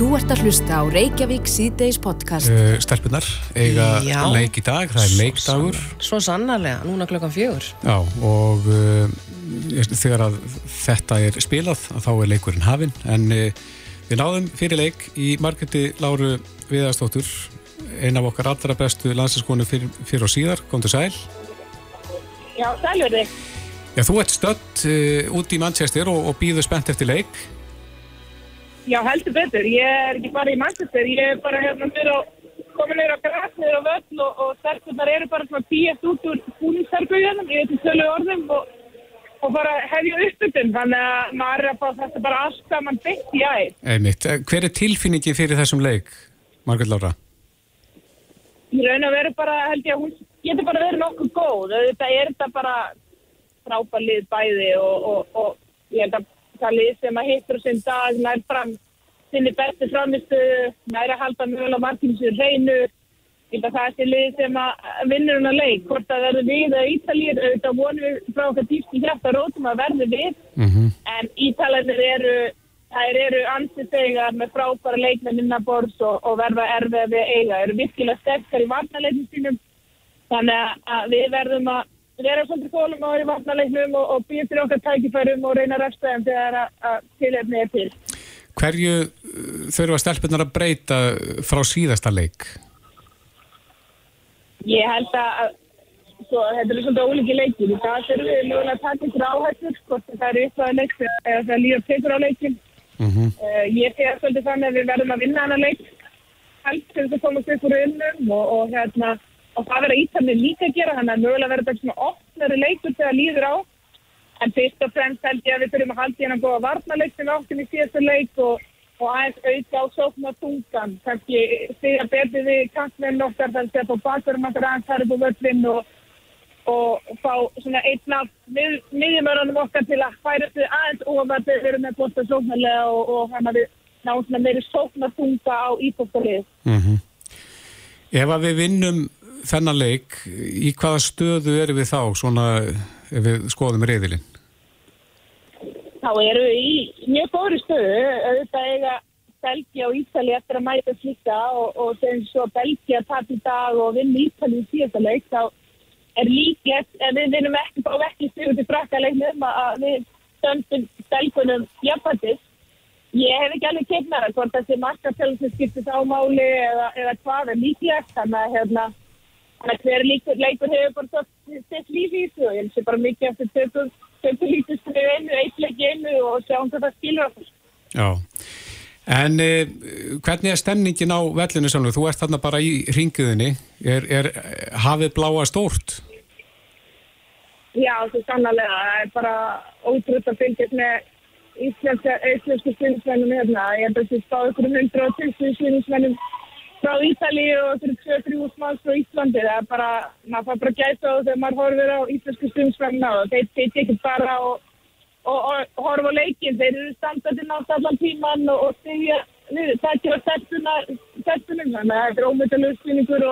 Þú ert að hlusta á Reykjavík síðdeis podcast. Uh, Stelpunar eiga Já. leik í dag, það er leikdagur Svo sannarlega, núna klokkan fjögur. Já, og uh, þegar að þetta er spilað að þá er leikurinn hafinn en uh, við náðum fyrir leik í Margreti Láru Viðarstóttur ein af okkar allra bestu landsinskonu fyrir, fyrir og síðar, kom til sæl Já, sælverði. Já, þú ert stödd uh, út í Manchester og, og býður spennt eftir leik Já, heldur betur. Ég er ekki bara í Manchester, ég er bara hérna mér á, komin neyra á græs, neyra á völl og, og stelpunar eru bara svona bíjast út úr búningsherbuðunum, ég veit um tölu orðum og, og bara hefja uppbytun, þannig að maður er að fá þetta bara allt saman byggt í æð. Einmitt. Eh, Hver er tilfinningin fyrir þessum leik, Margreti Lára? Í raun og veru bara, held ég að hún getur bara verið nokkuð góð, þetta er þetta bara frábælið bæði og, og, og ég held að það lið sem að hittur sinn dag nær fram sinni bestu framistu, nær að halda mjög ég held að það er þessi lið sem að vinnur hún að leik, hvort að verður við að Ítalíur, auðvitað vonum við frá okkar dýfst í hjarta rótum að verður við, Mm en Ítalarnir eru þær eru ansið þegar með frábæra leikmenn innan borðs og, og verða erfið við eiga, eru virkilega sterkar í varnaleiknum sínum. Þannig að- að við verðum að vera svolítið fólum á í varnaleiknum og, og býja til okkar tækifærum og reyna rafstæðum þegar að, að tilefni er til. Hverju uh, þurfa stelpunar að breyta frá síðasta leik? Ég held að svo, þetta er svolítið ólíki leikir. Dag þurfum við mögulega að taka ykkur áhættur, hvort það eru upplæði leik eða það líður tekur á leikin. Mm Uh, ég sé svolítið þannig að við verðum að vinna hana leik helst til þess að komast upp úr unnum og, og, hérna, og það verður ítalið líka að gera þannig að mögulega verður þetta svona opnari leikur þegar líður á en fyrst og fremst held ég að við þurfum að halda hérna góða varnarleik sem áttum í síðasta leik og, og aðeins auka á sókna tungan kannski stiga betur við kantmenn okkar þar sem på bakverðum okkar aðeins upp á völlin og og fá svona einn af mið, miðjumörunum okkar til að færa sig aðeins og að við erum með bósta sóknarlega og, og hann að við náum svona meiri sóknartunga á íbóttalið. -hmm. Ef að við vinnum þennan leik, í hvaða stöðu erum við þá, svona ef við skoðum reyðilinn? Þá eru við í mjög góðri stöðu, auðvitað eiga Belgia og Ísali eftir að mæta slíka og, og þegar svo Belgia tap í dag og vinn Ísali í síðasta leik, þá er líklegt, en við vinnum ekki á vekki stuðu til frakkaleiknum að við stöndum Belgunum jafnvættis. Ég hef ekki alveg kemd með það hvort þessi markartölum skiptir þá máli eða, eða hvað er líklegt, þannig að hérna, þannig að hver leikur, leikur hefur bara svo styrkt lífi í þessu og ég sé bara mikið eftir tökum, tökum lítið sem við einu, eitt leik í einu og sjáum hvað það skilur okkur. Já. En eh, hvernig er stemningin á vellinu samlega? Þú ert þarna bara í ringiðinni. Er, er hafið bláa stórt? Já, svo sannlega, það er bara ótrútt að fylgjast með íslensku stuðnismennum hérna. Ég held að þessi stáð ykkur um 120 stuðnismennum frá Ítalíu og fyrir 2-3 úrsmáls frá Íslandi. Það er bara, maður fær bara gæta á þegar maður horfir á íslensku stuðnismennina og þeir ekki bara og, og, og horfa á leikin. Þeir eru standandi nátt allan tíman og, og stegja, það er að settunum, þannig að þetta er ómyndalega stuðningur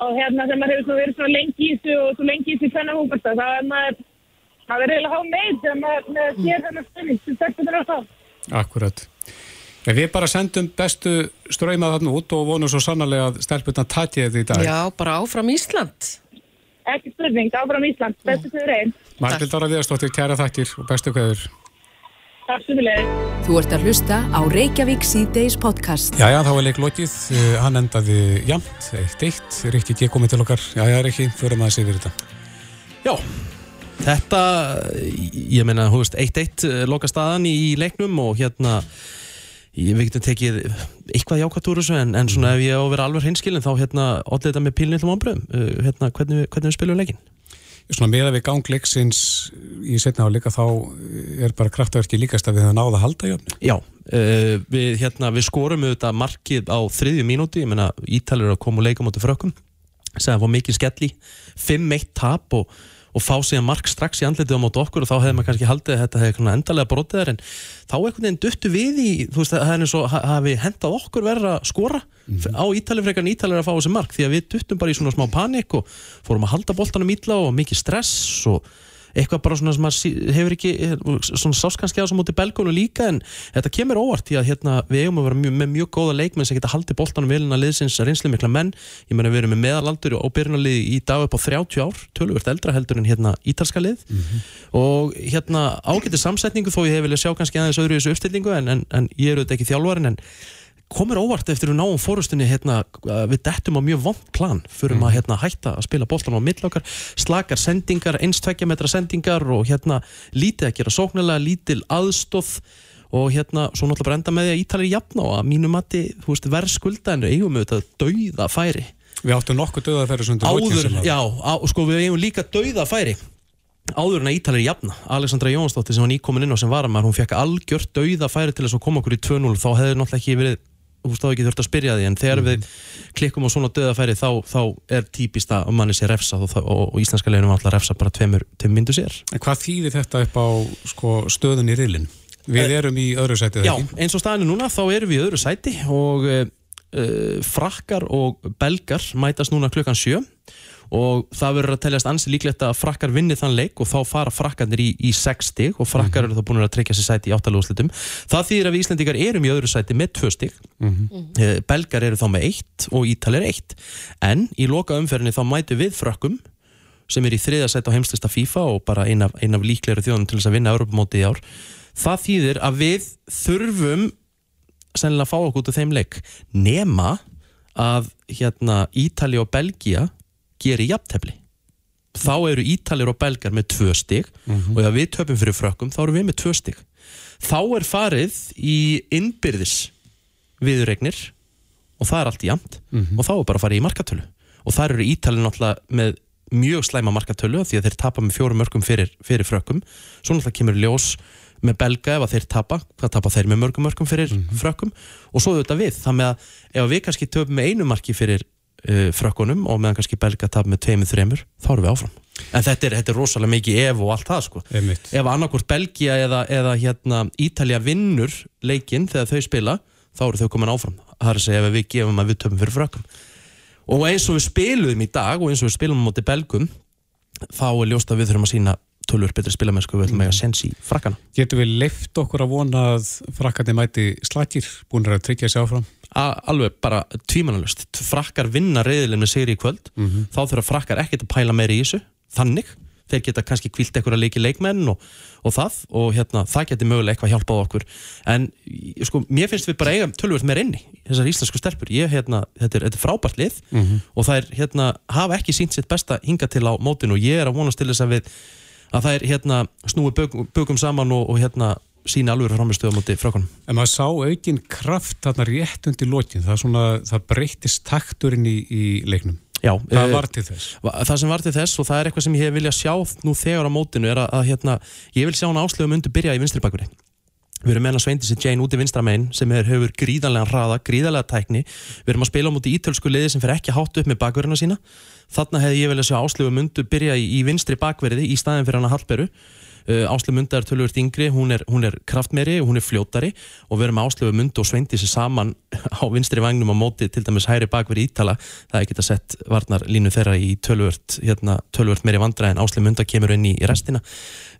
og hérna þegar maður hefur verið svo lengi í þessu og svo lengi í þessu tvenna hópasta það er maður, maður er eiginlega há með þegar maður sér þennan stöðning sem þetta er að það. Akkurat. En við bara sendum bestu ströymað þarna út og vonum svo sannarlega að stelpurna taki þetta í dag. Já, bara áfram Ísland. Ekki spurning, áfram Ísland, bestu fyrir einn. Margrild Ára Viðarstóttir, kæra þakkir og bestu kveður. Takk sem við leiðum. Þú ert að hlusta á Reykjavík síðdeis podcast. Jæja, þá er leik lokið. Uh, hann endaði jamt, eitt eitt. Rikki G komið til okkar. Jæja, Rikki, förum aðeins yfir þetta. Já, þetta, ég meina, hú veist, 1-1 loka staðan í leiknum og hérna, ég við getum tekið eitthvað jákvæmt úr þessu en, en svona ef ég á að vera alveg hinskilin þá hérna, allir þetta með pílnillum ámbröðum, uh, hérna, hvernig, hvernig við spilum leikin? Svona meða við gang leiksins í setna áleika þá er bara kraftaverki líkast að við höfum náða að halda jöfnu. Já, uh, við, hérna, við skorum auðvitað markið á þriðju mínúti, ég meina Ítalir að koma og leika mútið frökkum sem það fór mikið skelli 5-1 tap og, og fá síðan mark strax í andletið á móti okkur og þá hefði maður kannski haldið að þetta hefði endalega brotið þar en þá einhvern veginn duttu við í þú veist það er eins og ha- hafi hendað okkur verið að skora á Ítalið frekar en Ítalið að fá þessi mark því að við duttum bara í svona smá panik og fórum að halda boltanum ítla og mikið stress og eitthvað bara svona sem að sí- hefur ekki svona sást kannski á þessum móti belgónu líka en þetta kemur óvart því að hérna, við eigum að vera mjög, með mjög góða leikmenn sem geta haldið boltanum velina liðsins reynslu mikla menn. Ég meina við erum með meðalaldur og byrjunarlið í dag upp á 30 ár, töluvert eldra heldur en hérna ítalska lið. Og hérna ágætið samsetningu þó ég hef viljað sjá kannski aðeins öðru í þessu uppstillingu en, en, en ég er auðvitað ekki þjálfarin en komur óvart eftir við náum fórustunni hérna, að við dettum á mjög vond plan. Fyrir Mhm. að hérna, hætta að spila boltan á millokkar, slakar sendingar eins tveggja metra sendingar og hérna lítið að gera sóknarlega, lítil aðstóð og hérna svo náttúrulega bara enda með því að Ítalir jafna og að mínu mati, verð skulda en eigum við þetta dauða færi. Við áttum nokkuð þeirra sundur áður, já, á, sko við eigum líka dauða færi. Áður en að Ítalir jafna. Alexandra Jónsdóttir sem var nýkomin inn á sem varamar hún fekk algjört dauða færi til þess að koma okkur í 2-0 þá hefði náttúrulega ekki verið þú þá ekki þurft að spyrja því en þegar við klikkum á svona dauða færi þá, þá er típist að manni sé refsað og, og, og íslenska leginu var alltaf refsa bara tveimur, myndu sér. En hvað þýðir þetta upp á sko, stöðun í riðlinn? Við erum í öðru sætið Já, eins og staðinu núna þá erum við í öðru sæti og uh, uh, frakkar og belgar mætast núna klukkan sjö. og það verður að teljast ansi líklegt að frakkar vinni þann leik og þá fara frakkarnir í, í sex stig og frakkar eru þá búin að tryggja sér sæti í áttalúslitum. Það þýðir að við Íslandingar erum í öðru sæti með tvö stig. Eh, belgar eru þá með eitt og ítalir eitt. En í loka umferðinni þá mætu við frökkum sem er í þriða sæti á heimslista FIFA og bara ein af, ein af líklegri þjóðum til þess að vinna Europamóti í ár. Það þýðir að við þurfum sennilega að fá okkur út af þeim leik nema að hérna Ítali og Belgia geri jafntefli. Þá eru Ítalir og Belgar með tvö stig og ef við töpum fyrir frökkum þá eru við með tvö stig. Þá er farið í innbyrðis viðuregnir og það er allt jæmt og þá er bara að fara í markatölu. Og þar eru Ítalið náttúrulega með mjög slæma markatölu því að þeir tapa með fjórum mörgum fyrir, fyrir frökkum. Svo náttúrulega kemur ljós með belga ef að þeir tapa, hvað tapa þeir með mörgum mörgum fyrir frökkum? Og svo auðvitað við þannig að ef við kannski töpum með einu marki fyrir uh, frökkunum og meðan kannski belga tapa með tveimur þreimur, þá erum við áfram. En þetta er, þetta er rosalega mikið ef og allt það sko. Ef annarkvort Belgia eða, eða hérna, Ítalja vinnur leikinn þegar þau spila þá eru þau komin áfram. Það er að segja ef við gefum að við töfum fyrir frökkum. Og eins og við spiluðum í dag og eins og við spilum móti belgum þá er ljóst að við þurfum að sína tölvur betri spilamennsku við ætlum að eiga sens í frakkana Getum við leift okkur að vona að frakkarnir mæti slakir, búin að tryggja sér áfram? A alveg bara tvímanalust frakkar vinna reyðilin með sigri í kvöld. Þá þurfa frakkar ekkert að pæla meira í þessu. Þannig, þeir geta kannski kvilt eitthvað að leiki leikmenn og, og það. Og hérna, það geti mögulega eitthvað hjálpað okkur. En sko, mér finnst við bara eiga tölvöld meira inni, þessar íslensku stelpur. Ég, hérna, þetta, er, þetta er frábært lið. Og það er, hérna, hafa ekki sínt sitt besta hinga til á mótinu. Og ég er að vonast til þess að við að það er, hérna, snúi bökum, bökum saman og, og hérna, sína alveg framistöðu á móti frökkunum En maður sá aukinn kraft þarna rétt undir lokin, það, svona, það breytist takturinn í, í leiknum. Já, Hvað eh, var til þess? Það sem var til þess og það er eitthvað sem ég hef viljað sjá nú þegar á mótinu er að, að hérna, ég vil sjá hann áslögum undir byrja í vinstri bakveri. Við erum með hann Sveindisi Jane út í vinstra megin sem er, hefur gríðanlega hraða, gríðanlega tækni. Við erum að spila á móti ítölsku liði sem fer ekki hátt upp með bakverðina sína. Þarna hefði ég viljað sjá áslögum undir byrja í, í vinstri bakverði í staðin fyrir hann að Hallberu. Uh, Áslöf Munda er tölvöld yngri, hún er, hún er kraftmeri og hún er fljótari og við erum með Áslöfu Munda og Sveindisi saman á vinstri vagnum á móti til dæmis hæri bakverði ítala. Það er ekki að sett varnar línu þeirra í tölvöld, hérna, tölvöld meiri vandra en Áslöf Munda kemur inn í restina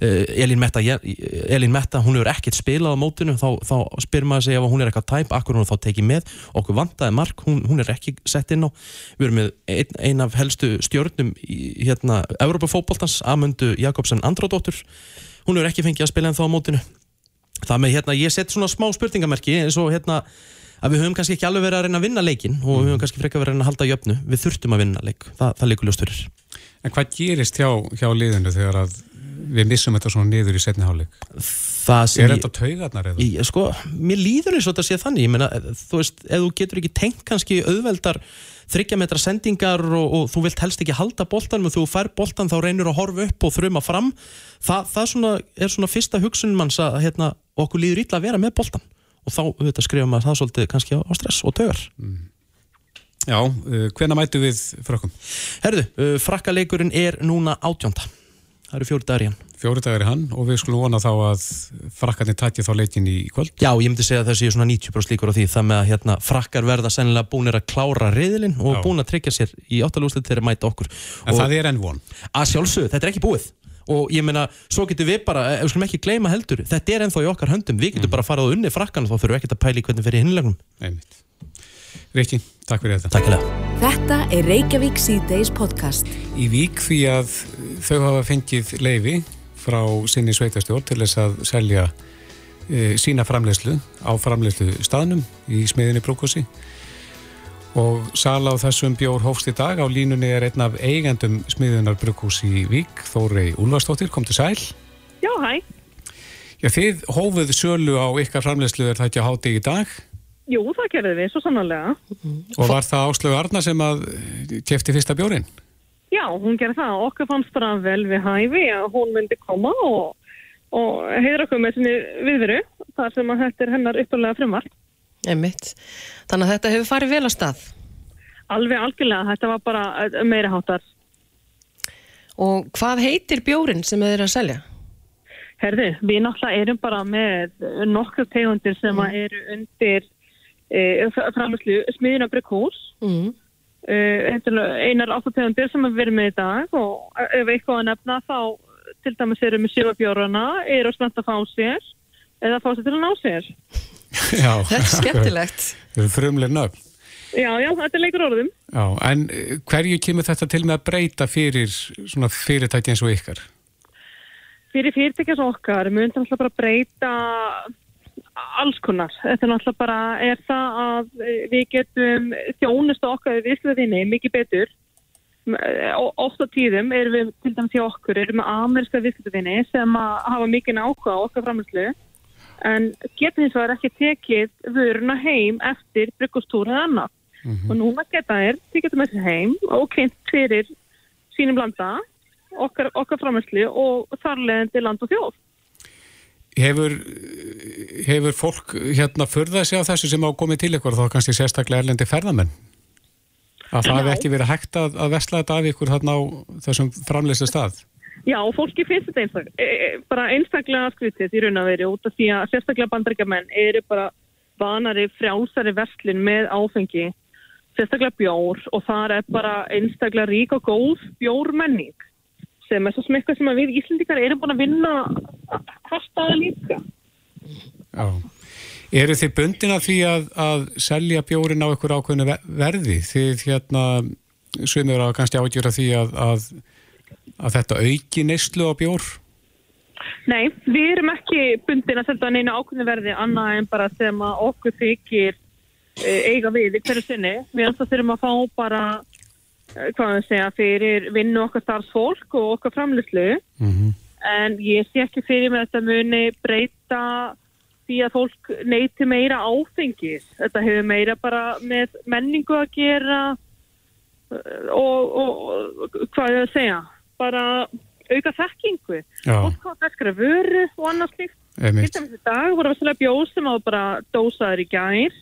uh, Elín, Metta, Elín Metta hún hefur ekkert spilað á mótinu þá, þá spyr maður sig ef hún er eitthvað tæp akkur hún er þá tekið með, okkur vandaði mark hún, hún er ekki sett inn á. Við erum með ein, ein af helstu stjórnum í hérna, Europafótboltans Amundu Jakobsen Andródóttur hún hefur ekki fengið að spila en þá á mótinu. Það með hérna, ég set svona smá spurningamerki eins og hérna að við höfum kannski ekki alveg verið að reyna að vinna leikin og við höfum kannski frekar verið að reyna að halda jöfnu. Við þurftum að vinna leik, Þa, það leikur ljóst fyrir. En hvað gerist hjá, hjá liðinu þegar að við missum þetta svona niður í setni sem Er þetta taugarnar eða? ég, sko, mér líður eins og þetta sé þannig. Ég meina, þú veist, ef þú getur ekki tengt kannski auðveldar þryggja metra sendingar og, og þú vilt helst ekki halda boltan men þú fær boltan þá reynir að horfa upp og þrjuma fram. Það, það svona, er svona fyrsta hugsun manns að hérna, okkur líður illa að vera með boltan og þá auðvitað skrifa maður það svolítið kannski á, á stress og taugar. Já, uh, hvena mætu við frökkum? Herðu, uh, frakkaleikurinn er núna átjónda það eru fjóri dagar í hann Fjóri dagar er hann og við skulum vona þá að frakkarnir tæti þá leikin í kvöld. Já, ég myndi segja að það séu svona 90% líkur á því það með að hérna, frakkar verða sennilega búinir að klára riðilinn og Já. búin að tryggja sér í áttalúslit þegar þeir mæta okkur En og það er enn von. að sjálfsögðu, þetta er ekki búið og ég meina, svo getur við bara eh, við skulum ekki gleyma heldur, þetta er ennþá í okkar höndum við getum bara farað unni frakkan og þá þurfum við ekkert að pæla í hvernig fyrir hinlegnum Einmitt. Rikki, takk fyrir þetta. Takk hérlega Þetta er Reykjavík C-Days podcast. Í vík því að þau hafa fengið leifi frá sinni sveitastjórn til þess að selja e, sína framleyslu á framleyslu staðnum í smiðinni Brókosi og sala á þessum bjór hófst í dag á línunni er einn af eigendum smiðunar Brókos í Vík, Þórei Úlfarsdóttir, kom til sæl. Já, hæ. Já, þið hófuð sölu á ykkar framleyslu er það ekki að háti í dag Jú, það gerðum við, svo sannarlega. og var það Áslögu Arna sem að kefti fyrsta bjórin? Já, hún gerði það. Okkur fannst bara vel við hæfi að hún myndi koma og, og heiður okkur með sinni viðveru þar sem að þetta er hennar uppalega frumvart. Einmitt. Þannig að þetta hefur farið vel að stað. Alveg algjörlega, þetta var bara eh, meiri háttar. Og hvað heitir bjórin sem þið eru að selja? Herði, við náttúrulega erum bara með nokkur tegundir sem að eru undir e, framherslu smiðina Brykkús. Mm. Uh, einar áttategundir sem við verum með í dag og ef eitthvað að nefna þá til dæmis erum við sjöfabjórana eru að spennt að fá sér eða fá sér til að ná sér Já, Þetta er skemmtilegt. Þau eru frumlega nöfn. Já, já, þetta er leikur orðum Já, en eh, hverju kemur þetta til með að breyta fyrir svona fyrirtæki eins og ykkar? Fyrir fyrirtækja svo okkar mun það náttúrulega bara breyta alls konar. Þetta er náttúrulega bara er það að eh, við getum þjónust okkar við viðsluðinni mikið betur og oft á tíðum erum við til dæmis hjá okkur, erum við ameríska viðskiptavinni sem að hafa mikið á okkar framherslu en getur hins vegar ekki tekið vöruna heim eftir bryggustúr eða annað. Og núna geta þér tekið þetta með sér heim og kynnt fyrir sínum landa, okkar, okkar framherslu og þarlegandi land og þjóð. Hefur, hefur fólk hérna förðað sig á þessu sem á komið til ykkur þá kannski sérstaklega erlendi ferðamenn? Að það hefði ekki verið hægt að, að vesla þetta af ykkur þarna á þessum framleysa stað? Já, fólki finnst þetta einstak, e, bara einstaklega skrítið í raun að veri út af því að sérstaklega bandaríkjamenn eru bara vanari frjálsari verslun með áfengi, sérstaklega bjór og það er bara einstaklega rík og góð bjórmenning sem er svo sem eitthvað sem að við Íslandikar erum búin að vinna hartaða líka. Já. Eru þið bundin af því að, að selja bjórin á ykkur ákveðinu ve- verði? Þið hérna, svimur að kannski ágjöra því að, að, að þetta auki neyslu á bjór? Nei, við erum ekki bundin að setja neina ákveðinu verði annað en bara sem að okkur þykir e, eiga við í hverju sinni. Við það þurfum að fá bara, hvað við segja, fyrir vinnu okkar starfsfólk og okkar framlýslu. Mm En ég sé ekki fyrir að þetta muni breyta því að fólk neyti meira áfengis. Þetta hefur meira bara með menningu að gera eh, og, og, og hvað að segja, bara auka þekkingu. Fólk hafa feskara vöru og annars dæmis í dag voru við svolítið bjóð sem hafa bara dósaður í gær.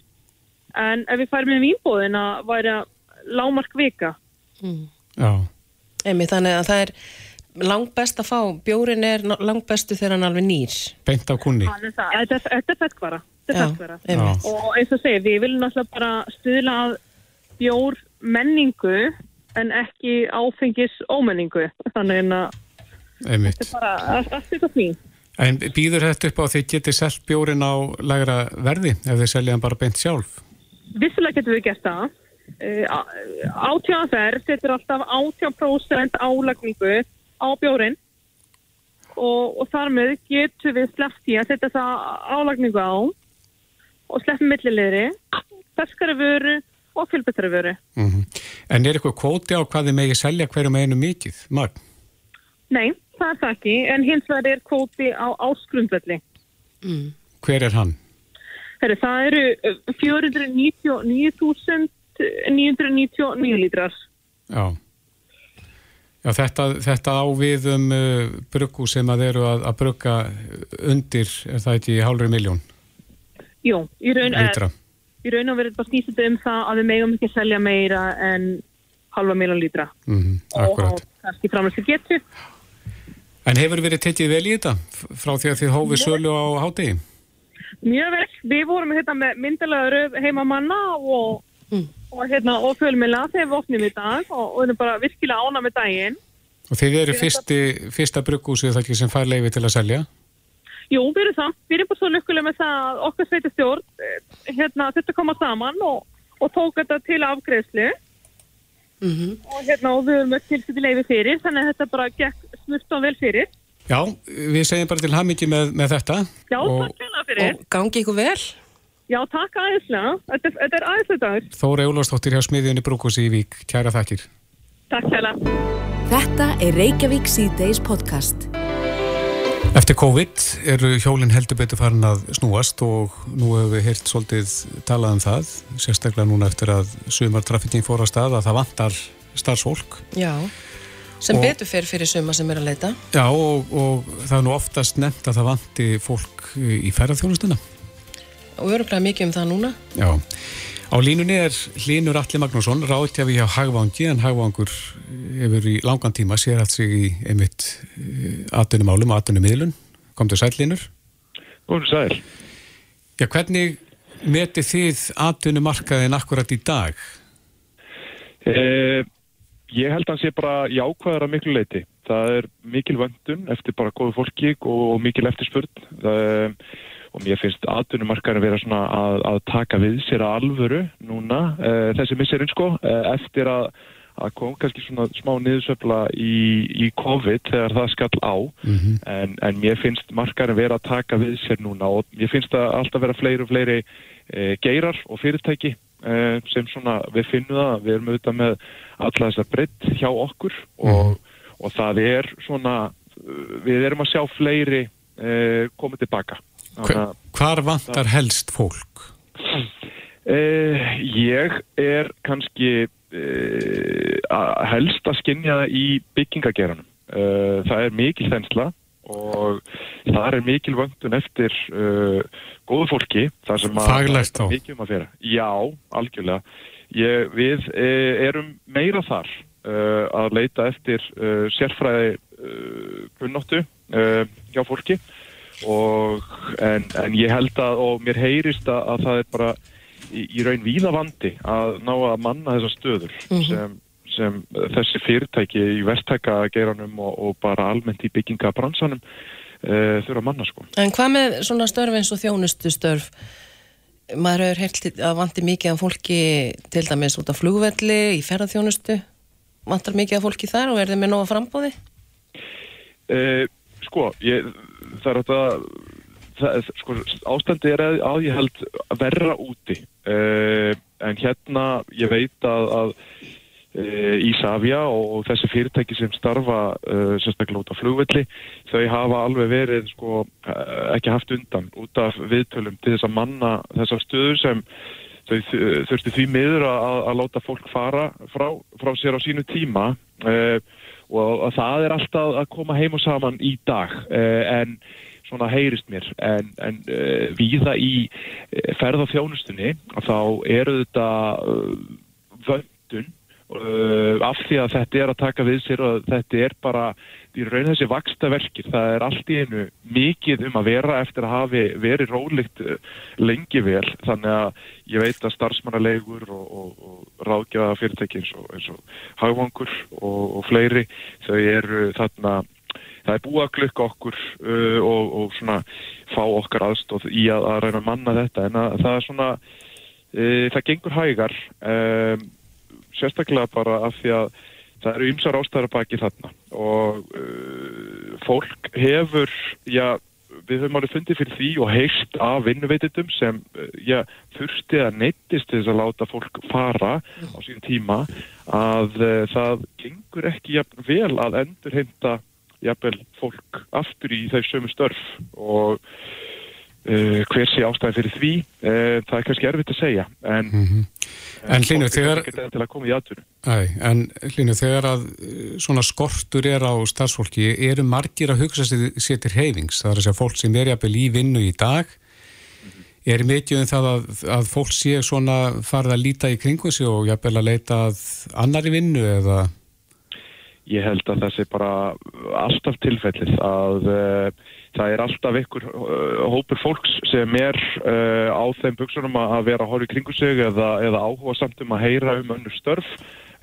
En ef við færum með vínbóðina væri að lámark vika. Já, Einmitt, þannig að það er langbest að fá, bjórin er langbestu þegar hann alveg nýr. beint á kunni. Þetta er- þetta. Þetta einmitt. Og eins og segja, við viljum náttúrulega bara stuðla að bjór menningu en ekki áfengis ómenningu. Þannig að Einmitt. þetta er bara allt eitthvað fín. En býður þetta upp á að þið getið selt bjórin á lægra verði ef þið selja hann bara beint sjálf? Vissulega getum við gert það. Eh, átjáðaferð setur alltaf 80% álagningu á bjórin og, og þar með getur við sleppt í að setja það álagningu á og sleppum millilegri ferskari vöru og fylgbættari vöru mm -hmm. En er eitthvað kvóti á hvað þið megið selja hverjum einu mikið? Mark? Nei, það er það ekki en hins vegar er kvóti á áskrundvelli mm. Hver er hann? Heri, það eru eh, 499.000 999 lítrar. Já. Já, þetta, þetta ávið um uh, bruggu sem að eru að, að brugga undir, er það ekki hálfur miljón? Jú, í raun eh, og verið bara snýst þetta um það að við megum ekki að selja meira en halva miljón lítra. Mm -hmm, akkurat. Og kannski framlega sér getur. En hefur verið tekið vel í þetta frá því að þið hófið sölu á hátegi? Mjög vel, við vorum hérna með myndilega röf heimamanna og... Mm og, hérna, og fjölmila þegar við opnum í dag og, og erum bara virkilega ána með daginn Og þið eru fyrsti, fyrsta brugghúsið það ekki sem fær leifi til að selja? Jú, við erum það. Við erum bara svo lukkulega með það að okkar sveitastjórn eh, hérna, þetta koma saman og, og tók þetta til afgreðslu og, hérna, og við erum með tilsýtti leifi fyrir þannig að þetta bara gekk smurt og vel fyrir. Já, við segjum bara til hamingi með, með þetta. Já, takk fyrir. Og gangi ykkur vel? Já, takk aðeinslega. Þetta, þetta er aðeinslega dagur. Þóra Ólafsdóttir hjá smiðjunni brugghúsi í Vík. Kæra þakkir. Takk hérna. Þetta er Reykjavík C-Days podcast. Eftir COVID eru hjólinn heldur betur farin að snúast og nú hefur við heyrt svolítið talað um það, sérstaklega núna eftir að sumartrafikking fór á stað að það vantar starfsfólk. Já. Sem Og- betur fer fyrir suma sem er að leita. Já og, og það er nú oftast nefnt að það vanti fólk í ferðarþjónustuna. Og öruglega mikið um það núna. Já. Á línunni er Hlynur Alli Magnússon, ráðtjafi hjá Hagvangi en Hagvangur hefur í langan tíma sér allt sig í einmitt atvinnumálum, atvinnumíðlun. Komdu sæl Hlynur. Góður sæl. Já, hvernig metið þið atvinnumarkaðin akkurat í dag? Eh, ég held að hann sé bara jákvæðar að miklu leiti. Það er mikil vöndun eftir bara góðu fólki og, og mikil eftirspurn. Það, og mér finnst atvinnumarkaðin vera svona að, að taka við sér að alvöru núna, eh, þessi misserinn sko, eh, eftir að að kom kannski svona smá niðursöfla í, í COVID þegar það skall á. En, en mér finnst markaðin vera að taka við sér núna og mér finnst það alltaf vera fleiri og fleiri e, geirar og fyrirtæki sem svona við finnum það, við erum auðvitað með alla þessa breytt hjá okkur og, og það er svona uh, við erum að sjá fleiri komið tilbaka Hver, hvar vantar helst fólk? Uh, ég er kannski uh, helst að skinja það í byggingageranum. Uh, það er mikil þensla og það er mikil vöndun eftir góðu fólki. Faglegt þá. Mikið um að vera. Já, algjörlega. Ég, við erum meira þar að leita eftir sérfræði kunnóttu hjá fólki og, en, en ég held að og mér heyrist að, að það er bara í, í raun víða vandi að ná að manna þessar stöður sem, sem þessi fyrirtæki í verktækageiranum og, og bara almennt í byggingabransanum uh, þurfa að manna sko. En hvað með svona störf eins og þjónustu störf? Maður hefur heyrt að vanti mikið af fólki til dæmis út af flugvelli, í ferðarþjónustu. Vantar mikið af fólki þar og er þeim með nóga frambóði? Uh, sko, ég, það er þetta sko, ástandi er að, að ég held verra úti. Uh, en hérna ég veit að, að Ísafja og, og þessi fyrirtæki sem starfa uh, sérstaklega út af flugvelli þau hafa alveg verið sko, ekki haft undan út af viðtölum til þess að manna þessar stöður sem þau þurfti því miður að, að láta fólk fara frá, frá sér á sínu tíma. Uh, og að það er alltaf að koma heim og saman í dag uh, en svona heyrist mér. En, en uh, víða í uh, ferð og þjónustunni að þá eru þetta uh, vöndun uh, af því að þetta er að taka við sér og þetta er bara í raun þessi vaksta verkir, það er allt í einu mikið um að vera eftir að hafi verið rólegt uh, lengi vel. Þannig að ég veit að starfsmannalegur og, og, og ráðgjafa fyrirtæki eins og, og hagvangur og, fleiri þau eru þarna það er búið að glukka okkur uh, og svona fá okkar aðstóð í að, að reyna að manna þetta. En að, það er svona uh, það gengur hægar um, sérstaklega bara af því að það eru ymsar ástæðar baki þarna og uh, fólk hefur já, við höfum alveg fundið fyrir því og heist af vinnuveitindum sem uh, já, þurfti að neittist þess að láta fólk fara á sín tíma að uh, það gengur ekki jafn vel að endurheimta jafnvel fólk aftur í þau sömu störf og uh, hver sé ástæði fyrir því uh, það er kannski erfitt að segja en, En Hlynur, fólk er þegar- en þegar að uh, svona skortur er á starfsfólki, eru margir að hugsa sér, til reyfings? Það er að segja fólk sem er jafnvel í vinnu í dag, er mikið um það að, að fólk sé svona farið að líta í kringum sig og jafnvel að leita að annari vinnu eða... Ég held að það sé bara alltaf tilfellið að uh, það er alltaf ykkur uh, hópur fólks sem er uh, á þeim buksunum að vera að horfa í kringu sig eða, eða áhuga samt um að heyra um önnur störf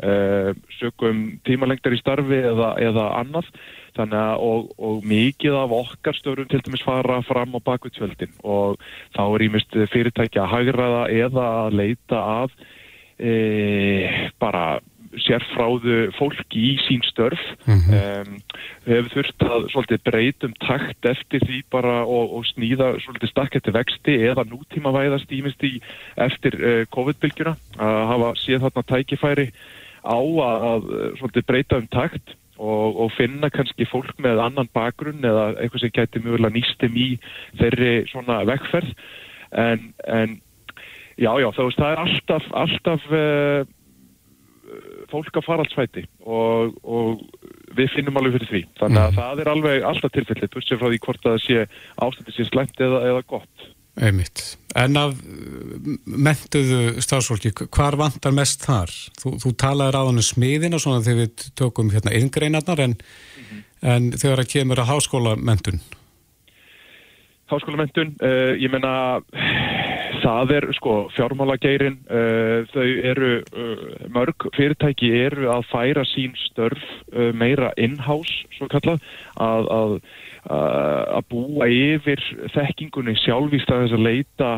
uh, sökum tímalengdar í starfi eða, eða annað. Þannig að og, og mikið af okkar störum til dæmis fara fram á bakvitsveldin og þá er ímest fyrirtæki að hagraða eða að leita að e, bara sérfráðu fólki í sín störf. Mm -hmm. um, við hefum þurft að svolítið breytum takt eftir því bara og, og snýða svolítið stakket til vexti eða nútíma væðast ímest í eftir uh, COVID-bylgjuna. Að hafa síðan þarna tækifæri á að, að svolítið breyta um takt og, og finna kannski fólk með annan bakgrunn eða eitthvað sem gæti mjög nýstum í þeirri svona vegferð. En, en já já þá veist það er alltaf alltaf uh, fólk að faraldsvæti og, og við finnum alveg fyrir því. Þannig að mm. það er alveg alltaf tilfellið, bursið frá því hvort að það sé ástætti sé slemt eða, eða gott. Einmitt. En af mentuðu stafsfólki, hvar vantar mest þar? Þú, þú talaður á hann um smiðina svona þegar við tökum hérna yngreynarnar en, mm -hmm. en þegar það kemur að háskólamentun? Háskólamentun, uh, ég menna Það er sko fjármálageirin, uh, þau eru, uh, mörg fyrirtæki eru að færa sín störf uh, meira in-house, svo kallað, að, að að búa yfir þekkingunni sjálfvíst að þess að leita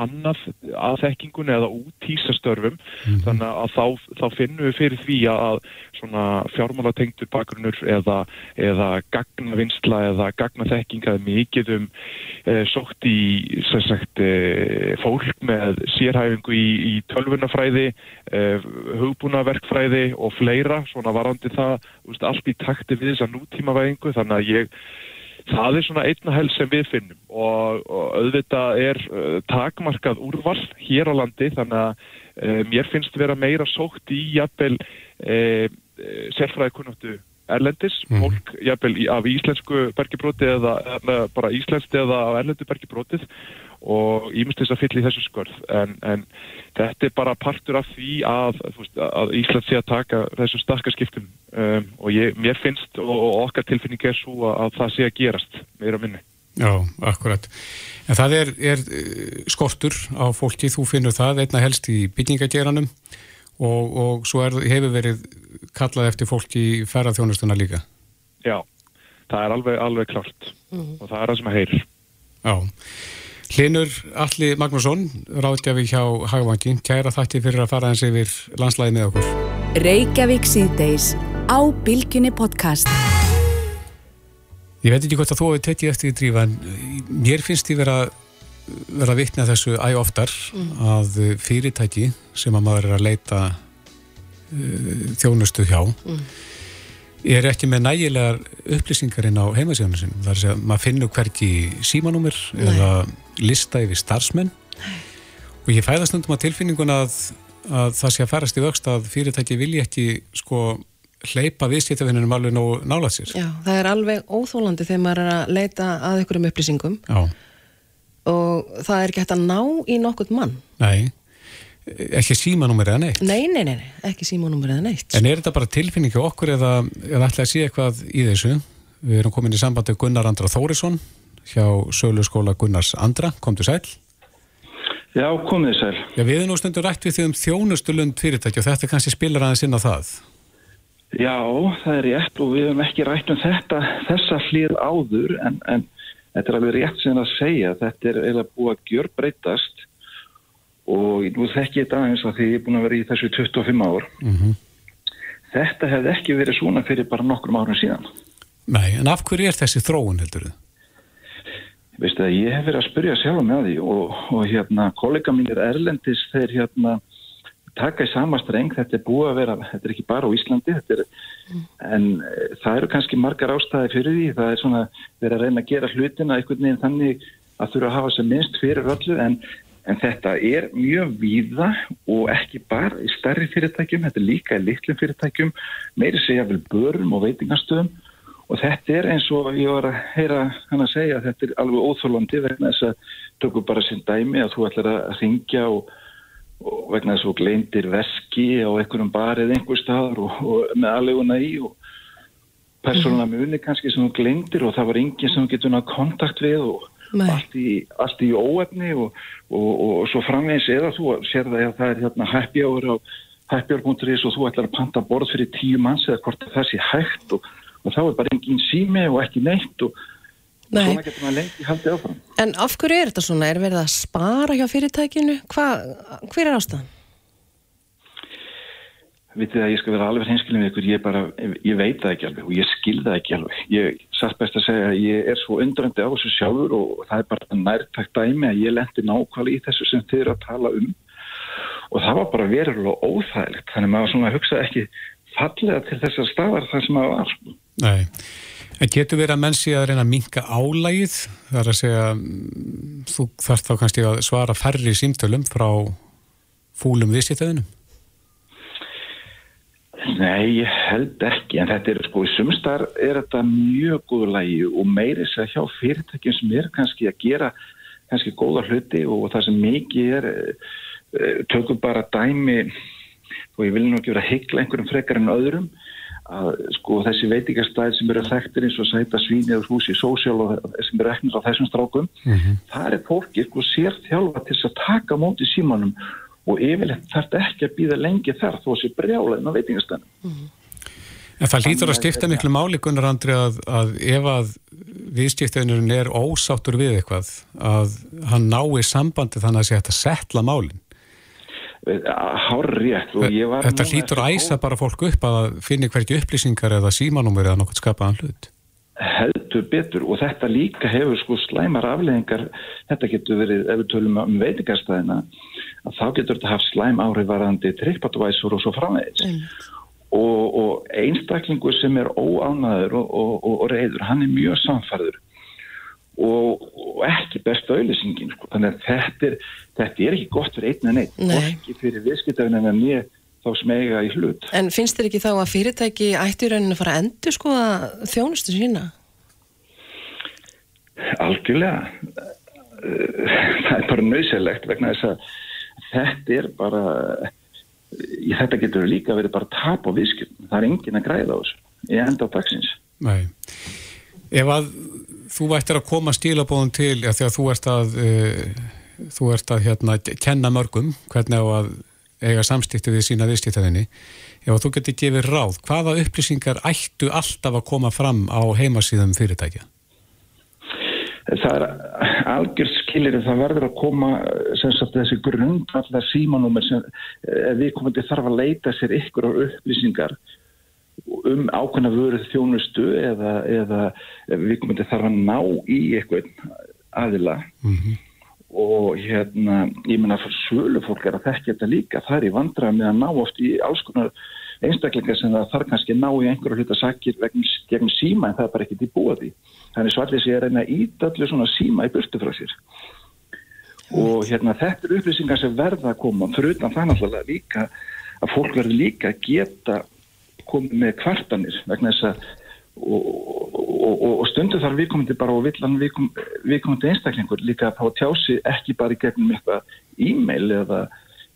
annað að þekkingunni eða útýsa störfum mm -hmm. þannig að þá, þá finnum við fyrir því að svona fjármálatengtur bakgrunnur eða, eða gagnavinsla eða gagnaþekkinga er mikið um sótt í sagt, uh, fólk með sérhæfingu í, í tölvunafræði hugbúnaverkfræði og fleira svona varandi það, veist, allt í takti við þessa nútímavæðingu þannig að ég það er svona einna helst sem við finnum og, og auðvitað er uh, takmarkað úrval hér á landi þannig að uh, mér finnst vera meira sótt í jafnvel uh, sérfræðikunnáttu erlendis, mm. fólk jafnvel af íslensku bergibróti eða, eða bara íslenskt eða af erlendu bergibrótið og ég myndi þess að fylla í þessu skörð en, en þetta er bara partur af því að, veist, að Ísland sé að taka þessu stakkarskiptum um, og ég, mér finnst og, og okkar tilfinning er svo að það sé að gerast meira minni. Já, akkurat. En það er, er eh, skortur á fólki, þú finnur það einna helst í byggingageranum og, og svo er, hefur verið kallað eftir fólki í ferðarþjónustuna líka. Já, það er alveg, alveg klart mm. og það er það sem að heyrir. Já. Hlinur Alli Magnússon, ráðgjafi hjá Hagvangi, kæra þætti fyrir að fara eins yfir landslæði með okkur. Reykjavík síðdeis á Bilginni podcast. Ég veit ekki hvort að þú hefur tekið eftir í drífa en mér finnst ég vera, vera vittna þessu æg oftar mm. að fyrirtæki sem að maður er að leita uh, þjónustu hjá mm er ekki með nægilegar upplýsingarinn á heimasíðanum sinum. Það er að segja, maður finnur hverki símanúmur eða lista yfir starfsmenn Nei. og ég fæðast undum að tilfinningun að, að það sé að færast í vöxt að fyrirtæki vilji ekki sko hleypa viðskiptafinnunum alveg nóg nálað sér. Já, það er alveg óþólandi þegar maður er að leita að ykkurum upplýsingum Já. og það er ekki hægt að ná í nokkurt mann. Nei ekki símanúmer eða neitt? Nei, nei, nei, ekki símanúmer eða neitt. En er þetta bara tilfinningi okkur eða, eða ætla að sé eitthvað í þessu? Við erum komin í sambandi Gunnar Andra Þórisson hjá Sölu skóla Gunnars Andra. Komdu sæl. Já, komið sæl. Já, við erum nú stundur rætt við því um þjónustulund fyrirtæki og þetta kannski spilar aðeins inn á það. Já, það er rétt og við hefum ekki rætt um þetta þessa hlýð áður en, en þetta er alveg rétt sem að segja. Þetta er eiginlega búið að gjör breytast og nú þekk ég þetta aðeins að því ég er búin að vera í þessu 25 ár mm -hmm. þetta hefði ekki verið svona fyrir bara nokkrum árum síðan Nei, en af hverju er þessi þróun heldur þið? Veistu að ég hef verið að spyrja sjálf með því og, og hérna kollega mínir Erlendis þeir hérna taka í sama streng, þetta er búið að vera þetta er ekki bara á Íslandi er, mm. en e, það eru kannski margar ástæði fyrir því, það er svona verið að reyna að gera hlutina einhvern veginn þannig að þurfa að hafa sem minnst fyrir öllu en En þetta er mjög víða og ekki bara í starri fyrirtækjum, þetta er líka í litlum fyrirtækjum, meiri segja vel börum og veitingastöðum. Og þetta er eins og ég var að heyra hann að segja að þetta er alveg óþólandi vegna þess að tökum bara sinn dæmi að þú ætlar að ringja og, og vegna þess að þú gleindir veski á einhverjum bar eða einhver staðar og, og með aðleguna í og persónuna muni kannski sem þú gleindir og það var enginn sem þú getur nátt kontakt við og allt í, allt í óefni og, og, og, og svo framvegis eða þú sér það að það er hérna happy hour á hæppjörg.is og þú ætlar að panta borð fyrir tíu manns eða hvort það sé hægt og, og þá er bara engin sími og ekki neitt og Nei. svona getur maður lengi haldið áfram. En af hverju er þetta svona? Er verið að spara hjá fyrirtækinu? Hva, hver er ástæðan? Vitið að ég skal vera alveg hinskilin við ykkur, ég bara, ég veit það ekki alveg og ég skil það ekki alveg. Ég satt best að segja að ég er svo undrandi á þessu sjálfur og það er bara nærtækt dæmi að ég lendi nákvæmlega í þessu sem þið eru að tala um og það var bara verulega óþægilegt. Þannig maður svona hugsa ekki fallega til þessar stafar þar sem maður var. sko. Nei, en getur verið að menn sé að reyna að minka álægið, það er að segja mm, þú þarf þá kannski að svara færri símtölum frá fúlum viðsýttöðunum? Nei, ég held ekki, en þetta er sko, í sumstar er þetta mjög góður lægi og meiri sér hjá fyrirtækjum sem er kannski að gera kannski góða hluti og það sem mikið er, eh, tökum bara dæmi, og ég vil nú ekki vera að hyggla einhverjum frekar en öðrum, að sko þessi veitingastæð sem eru þekktir eins og sæta svíni eða húsi sósjál og sem eru eknir á þessum strákum, það er fólki sko sér þjálfa til að taka móti símanum og yfirleitt þarf ekki að býða lengi þar þó að sé brjálega á veitingastæðinu. En það lítur að stifta miklu máli Gunnar Andri að, að ef að viðstiftunurinn er ósáttur við eitthvað að hann nái sambandi þannig að sé hægt að setla málin. Hárrétt og ég var... Þetta hlýtur að æsa bara fólk upp að finni hverju upplýsingar eða símanúmer eða nokkuð skapaðan hlut. Heldur betur. Og þetta líka hefur sko slæmar afleðingar þetta getur verið, ef við tölum um veitingastæðina að þá getur þetta haft slæm áhrifarandi trippadvæsur og svo framvegis. Og, og einstaklingur sem er óánaður og, og, og, og reyður, hann er mjög samfærður og, og ekki besta auðlýsingin sko. þannig að þetta er, þetta er ekki gott fyrir einn en einn, Nei. ekki fyrir viðskiptafinn en ég þá smega í hlut En finnst þér ekki þá að fyrirtæki ætti í rauninu að fara að endur skoða þjónustu sína? Algjörlega. Eh, Það er bara nöysilegt vegna þess að þetta er bara, í þetta getur líka verið bara tap á viðskiptum. Það er engin að græða á þessu í enda á dagsins. Nei. Ef að þú ættir að koma stílabóðum til, já, þegar þú ert að uh, þú ert að hérna kenna mörgum hvernig á að eiga samstíktu við sína viðstíktaðinni ef þú getur gefið ráð, hvaða upplýsingar ættu alltaf að koma fram á heimasíðum fyrirtækja? Það er algjörð skilir en það verður að koma sagt þessi grundvallar símanúmer sem eh, við komandi þarf að leita sér ykkur á upplýsingar um ákveðna vöruð þjónustu eða, eða við komandi þarf að ná í eitthvað aðila og hérna, ég meina svölu fólk er að þekka þetta líka. Það er í vandræða með að ná oft í alls konar einstaklingar sem það þarf kannski að ná í einhverju hluta sakir vegna gegn síma en það er bara ekkert í því. Þannig svallið sé að reyna að íta allir svona síma í burtu frá sér. Og hérna þetta eru upplýsingar sem verða að koma. Fyrir utan það náttúrulega líka að fólk verður líka að geta komið með kvartanir vegna þess að og, og, og, stundu þar viðkomandi bara og villan viðkom, viðkomandi einstaklingur líka að fá tjási ekki bara í gegnum eitthvað e-mail eða,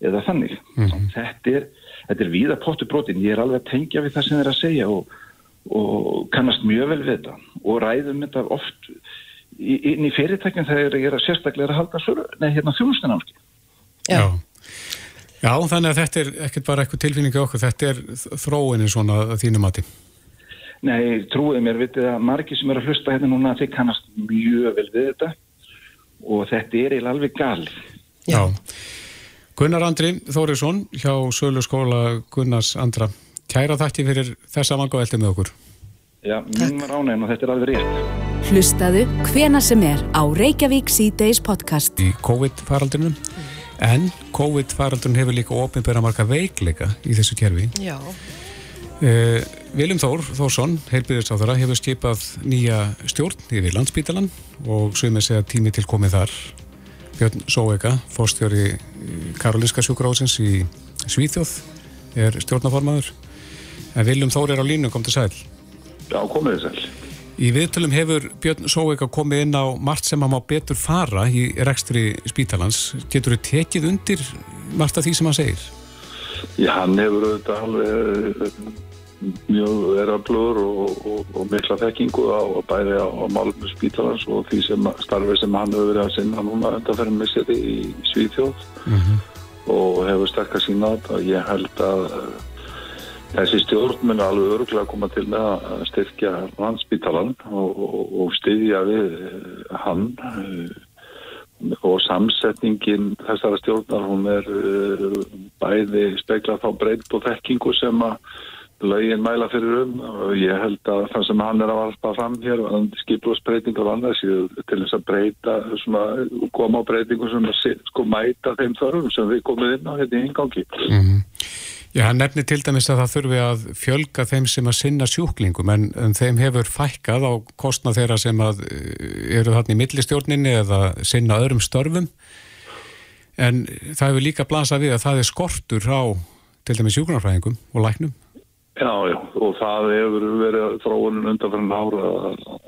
eða þannig þetta er, þetta er víða pottubrótin ég er alveg að tengja við það sem þeir að segja og, og kannast mjög vel við þetta og ræðum þetta oft inn í fyrirtækjum þegar ég er að sérstaklega að halda hérna þjónustunámski Já. Já, þannig að þetta er ekkert bara eitthvað tilfinningi okkur, þetta er þróinin svona að þínu mati. Nei, trúið mér, vitið að margir sem eru að hlusta hérna núna þeir kannast mjög vel við þetta og þetta er eiginlega alveg galið. Já. Gunnar Andri Þórisson hjá Sölu skóla Gunnars Andra. Kæra þakki fyrir þessa vangavelti með okkur. Já, mín var ánægn og þetta er alveg rétt. Hlustaðu hvena sem er á Reykjavík C-Days podcast. Í COVID-faraldrinum. En COVID-faraldrun hefur líka ofinbæra marga veikleika í þessu kerfi. Já. Uh, Viljum Þór Þórsson, heilbyrðisáþara, hefur skipað nýja stjórn yfir landsbítalan og sögum segja tími til komið þar. Björn Sóega, fórstjóri Karolinska sjúkrásins í Svíþjóð, er stjórnaformaður. En Viljum Þór er á línu, kom til sæl. Já, komið þess að. Í viðtölum hefur Björn Sóega komið inn á margt sem hann má betur fara í rekstri spítalans. Getur þið tekið undir margt af því sem hann segir? Já, hann hefur auðvitað alveg eh, mjög eraflur og, og, og mikla þekkingu á bæði á, á málum spítalans og því sem starfi sem hann hefur verið að sinna núna undanferðin með sér í Svíþjóð. Og hefur sterkar sína þetta. Ég held að uh, þessi stjórn mun alveg örgulega koma til með að styrkja landsbítalan og, og, og styðja við uh, hann. Uh, og samsetningin þessara stjórnar hún er bæði speklað þá breytt og þekkingu sem að lögin mæla fyrir um. Og ég held að það sem hann er að varpa fram hér skiplusbreytingar og annars til þess að breyta svona, koma á breytingum sem sko mæta þeim þörfum sem við komum inn á hérna í ingangi Mm -hmm. Já, hann nefnir til dæmis að það þurfi að fjölga þeim sem að sinna sjúklingum en, en þeim hefur fækkað á kostna þeirra sem að eh, eru þarna í millistjórninni eða sinna öðrum störfum. En það hefur líka blansað við að það er skortur á til dæmis sjúknarfræðingum og læknum Já, já, og það hefur verið þróunin undanfæran ára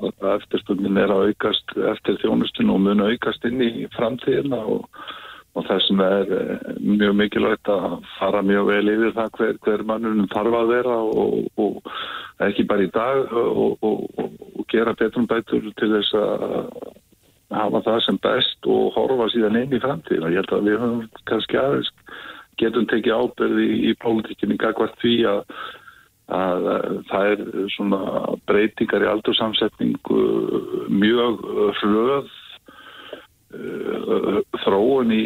að eftirspundin er að aukast eftir þjónustun og mun aukast inn í framtíðina og, og þessum er mjög mikilvægt að fara mjög vel yfir það hver, hver mannunum þarf að vera og, og ekki bara í dag og gera betrum bætur til þess að hafa það sem best og horfa síðan inn í framtíðina. Ég held að við höfum kannski aðeins getum tekið ábyrði í, í pólitíkinni gagvart því að að það er svona breytingar í aldursamsetningu mjög hröð uh, þróun í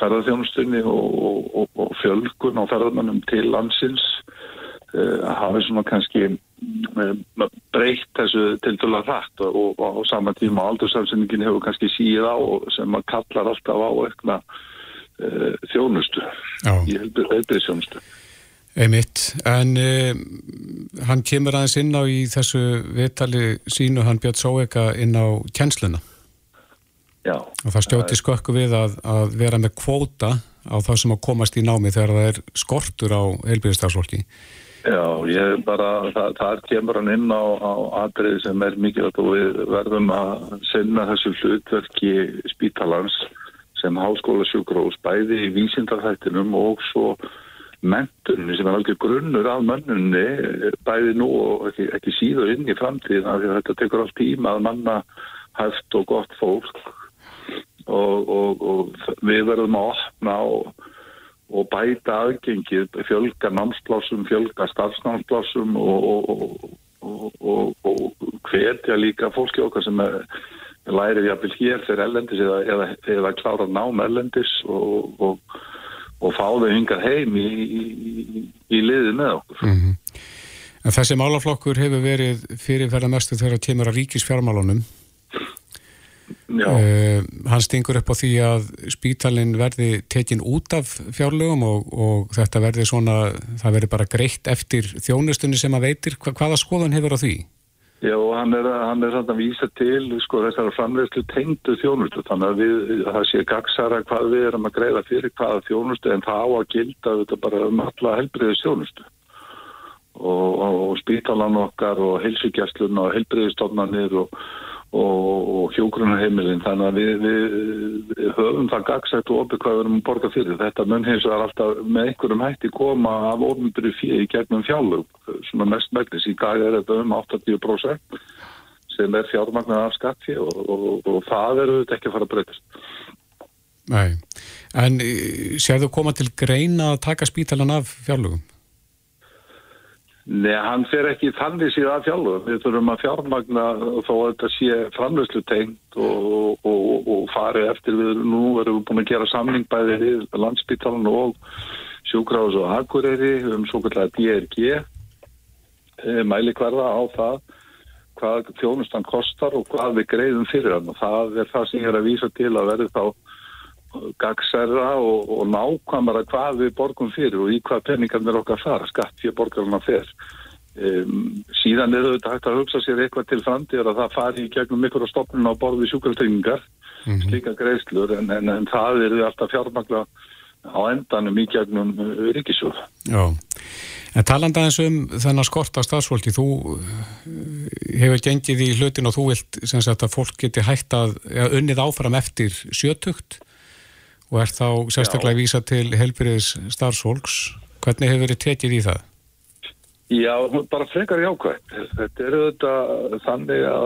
ferðarþjónustunni og, og, og fjölgun á ferðarmannum til landsins uh, hafi svona kannski breytt þessu til dala hrætt og, og á sama tíma aldursamsetningin hefur kannski síð á sem að kallar alltaf á eitthvað þjónustu Já. í heilbrið þjónustu Einmitt, en uh, hann kemur aðeins inn á í þessu viðtali sínu, hann bjöð sóeka inn á kjensluna Já. og það stjóti skökku við að, að vera með kvóta á það sem að komast í námi þegar það er skortur á heilbyrðistafsfólki. Já, ég bara, það, það kemur hann inn á, á atriði sem er mikilvægt og við verðum að sinna þessu hlutverki spítalans sem háskóla sjúkrós bæði í vísindarþættinum og svo mentunni sem er alveg grunnur af mönnunni bæði nú og ekki, ekki síður inn í framtíðin af því að þetta tekur allt tíma að manna hæft og gott fólk. Og, og, og við verðum að opna og, og bæta aðgengið, fjölga námsplásum, fjölga starfsnámsplásum og hvetja líka fólki okkar sem er lærið jafnvel hér fyrir ellendis eða, eða, eða klára nám ellendis og, og, fá þau hingað heim í, í, í liði með okkur. Mm -hmm. En þessi málaflokkur hefur verið fyrirferðamestu þegar það kemur að ríkisfjármálunum. Uh, hann stingur upp á því að spítalinn verði tekin út af fjárlögum og, og þetta verði svona, það verði bara greitt eftir þjónustunni sem að veitir. Hva, hvaða skoðun hefur á því? Já, hann er, hann er að vísa til sko, þessara framlegslu tengdu þjónustu. Þannig að við, það sé gagsara hvað við erum að greiða fyrir hvaða þjónustu en það á að gilda þetta bara um alla helbriðis þjónustu og, og, og spítalan okkar og heilsugjastlun og heilbriðistofnanir og, og hjógrunarheimilin þannig að við, við, höfum það gagsætt og opið hvað við erum að borga fyrir. Þetta mun hins vegar alltaf með einhverjum hætti koma af ofnbyrju fyrir gegnum fjálug svona mest megnis. Í dag er þetta um 80% sem er fjármagnar af skatti og, og, og það eru þetta ekki að fara að breytast. Nei, en sér þú koma til greina að taka spítalan af fjárlugum? Nei, hann fer ekki þannig síðan að fjárlugum. Við þurfum að fjármagna þó að þetta sé framlöslu tengt og, og, og fari eftir. Við nú erum við búin að gera samning bæði við landsbytalan og sjúkráðs og akureyri um svo kallega DRG mæli hverða á það hvað þjónustan kostar og hvað við greiðum fyrir hann og það er það sem ég er að vísa til að verði þá gagsærra og, og nákvæmara hvað við borgum fyrir og í hvað peningarnir okkar fara, skatt fyrir borgarna fer. Um, síðan er þetta hægt að hugsa sér eitthvað til framtíðar að það fari í gegnum ykkur á stopnuna á borði sjúkartryggingar, mm -hmm. slíka greiðslur, en, en, en það er alltaf fjármagla á endanum í gegnum ríkisjóð. Já, en talanda eins um þennan skort af stafsfólki, þú hefur gengið í hlutin og þú vilt sem sagt að fólk geti hægt að ja, unnið áfram eftir sjötugt og er þá sérstaklega að vísa til helbyrðis starfsfólks. Hvernig hefur verið tekið í það? Já, bara frekar jákvæmt. Þetta eru þetta þannig að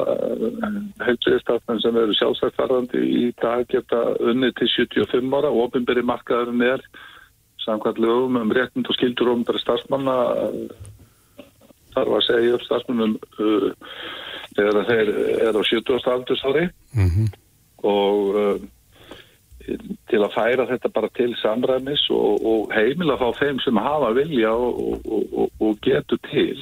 heilbriðstafnum sem eru sjálfsættarðandi í dag geta unnið til 75 ára og ofinberi markaðurinn er samkvæmt lögum um réttind og skildur ofinberi starfsmanna þarf að segja upp starfsmannum uh, þegar þeir eru á 70. aldursári og uh, til að færa þetta bara til samræmis og, og heimila þá þeim sem hafa vilja og, og, og getur til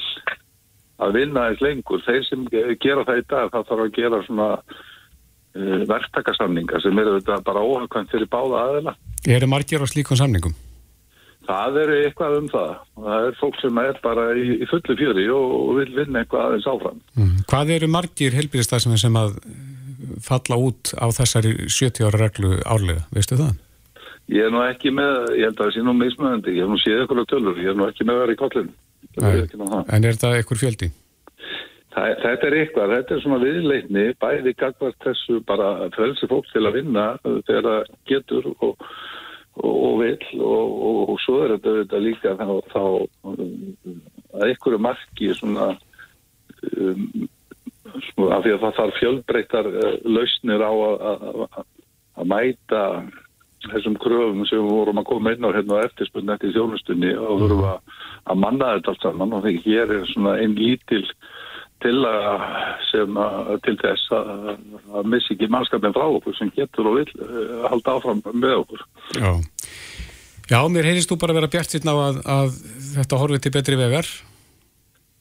að vinna eins lengur. Þeir sem gera það í dag þá þarf að gera svona uh, verktakasamninga sem eru þetta bara óhagkvæmt fyrir báða aðeina. Eru margir á slíkum samningum? Það eru eitthvað um það. Það er fólk sem er bara í, í fullu fjöri og vil vinna eitthvað aðeins áfram. Mm. Hvað eru margir helbýristafsum sem að falla út á þessari 70 ára reglu árlega, veistu það? Ég er nú ekki með, ég held að það sé nú mismöðandi, ég hef nú séð eitthvað tölur, ég er nú ekki með að vera í kollinu. En er þetta eitthvað fjöldi? Það, þetta er eitthvað, þetta er svona viðleitni, bæði gagvart þessu bara frelsi fólk til að vinna þegar það getur og, og, og vil og, og svo er þetta, þetta líka þá, þá að einhverju marki svona um, Sko, af því að það þarf fjölbreyttar uh, lausnir á að mæta þessum kröfum sem vorum að koma inn á hérna á eftirspunni eftir þjónustunni og þurfum að, að manna þetta allt saman og því hér er svona einn lítil til, að, sem að, til þess að, að missi ekki mannskapin frá okkur sem getur og vil uh, halda áfram með okkur. Já, Já mér heyrist þú bara að vera bjart sérna á að þetta horfið til betri vegar?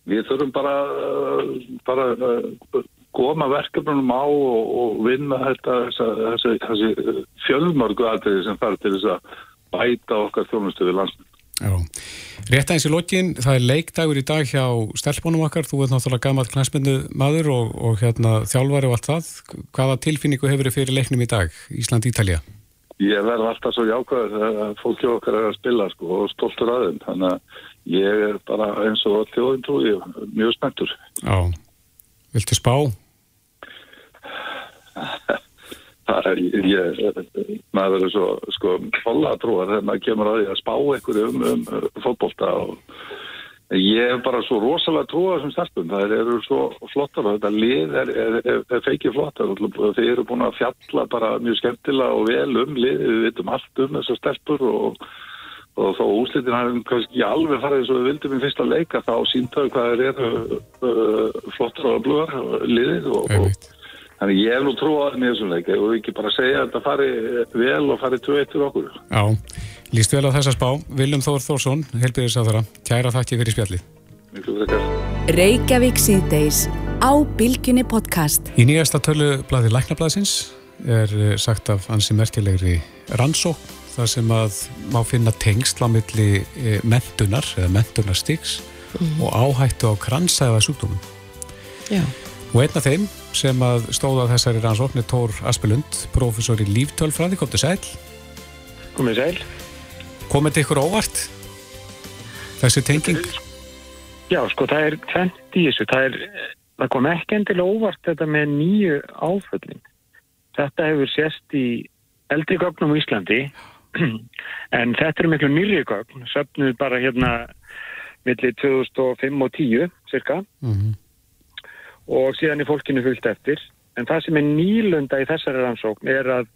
Við þurfum bara, bara koma verkefnunum á og, og vinna þetta, þessi, þessi fjölmörgu aðriði sem þarf til þess að bæta okkar þjónustu við landsmynd. Já, rétt aðeins í lokin, það er leikdagur í dag hjá stelpunum okkar, þú ert náttúrulega gammal knæsmyndu maður og, og hérna, þjálfari og allt það. Hvaða tilfinningu hefur þið fyrir leiknum í dag, Ísland-Ítalja? Ég verð alltaf svo jákvæður að fólki okkar er að spila sko, og stoltur aðeins, þannig að ég er bara eins og þjóðin trú, ég er mjög spenntur. Já, viltu spá? Það er, ég, maður verður svo, sko, follatrúar þegar maður kemur að því að spá einhverju um, um fótbolta og ég er bara svo rosalega trúar sem stelpum, það eru svo flottar og þetta lið er, er, er feikið flottar og þeir eru búin að fjalla bara mjög skemmtilega og vel um lið, við veitum allt um þessar stelpur og og þó úslitin hafum kannski alveg farið eins og við vildum í fyrsta leika þá síntaðu hvað er uh, flottur og blúar liðið og, og þannig ég hef nú trú á það með þessum leika og ekki bara segja að þetta fari vel og fari 2-1 fyrir okkur? Já, líst vel á þessa spá. Viljum Þór Þórsson, helbiðis á þeirra kæra þakki fyrir spjalli Reykjavík síðdeis á Bilginni podcast. Í nýjasta tölu bladi Læknablaðsins er sagt af ansi merkilegri rannsók þar sem að má finna tengsl á milli e, mentunar eða mentunarstiks mm. og áhættu á kransæða sjúkdómum. Já. Og einn af þeim sem að stóða þessari rannsókn er Tór Aspelund, professor í líftölfræði, kom til sæl. Komið sæl. Komið til ykkur óvart? Þessi tenging? Já, sko, það er tvent í þessu. Það, er, það kom ekki endilega óvart þetta með nýju áföllin. Þetta hefur sérst í eldri gögnum í Íslandi en þetta er miklu nýri gögn söfnuð bara hérna millir 2005 og 10 cirka mm -hmm. og síðan er fólkinu fyllt eftir en það sem er nýlunda í þessari rannsókn er að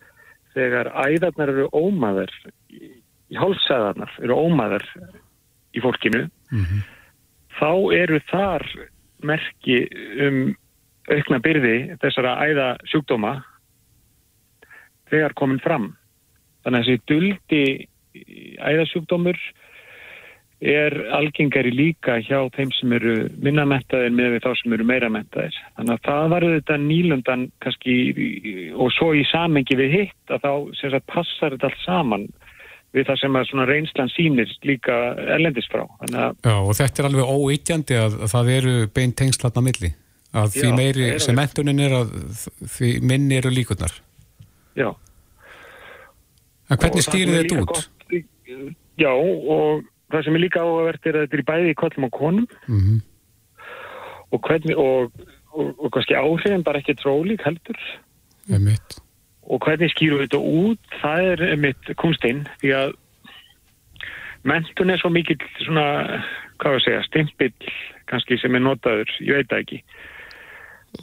þegar æðarnar eru ómaður í hálfsæðarnar eru ómaður í fólkinu mm -hmm. þá eru þar merki um aukna byrði þessara æða sjúkdóma þegar komin fram Þannig að þessi duldi æðasjúkdómur er algengari líka hjá þeim sem eru minnamettaðir með þá sem eru meiramettaðir. Þannig að það var þetta nýlundan kannski og svo í samengi við hitt að þá sagt, passar þetta allt saman við það sem að reynslan sínir líka erlendist frá. Já og þetta er alveg óeitjandi að, að það eru beint tengslatna milli. Að því já, meiri sem mentunin er að því minni eru líkunar. Já. En hvernig stýrir þetta út? Gott, já, og það sem er líka áhugavert er að þetta er bæði í kollum og konum mm -hmm. og hvernig, og, og, og kannski áhrifin bara ekki trólík heldur. Emitt. Og hvernig skýru þetta út, það er mitt kunstinn, því að mentun er svo mikið svona hvað við segja, stimpill kannski sem er notaður, ég veit það ekki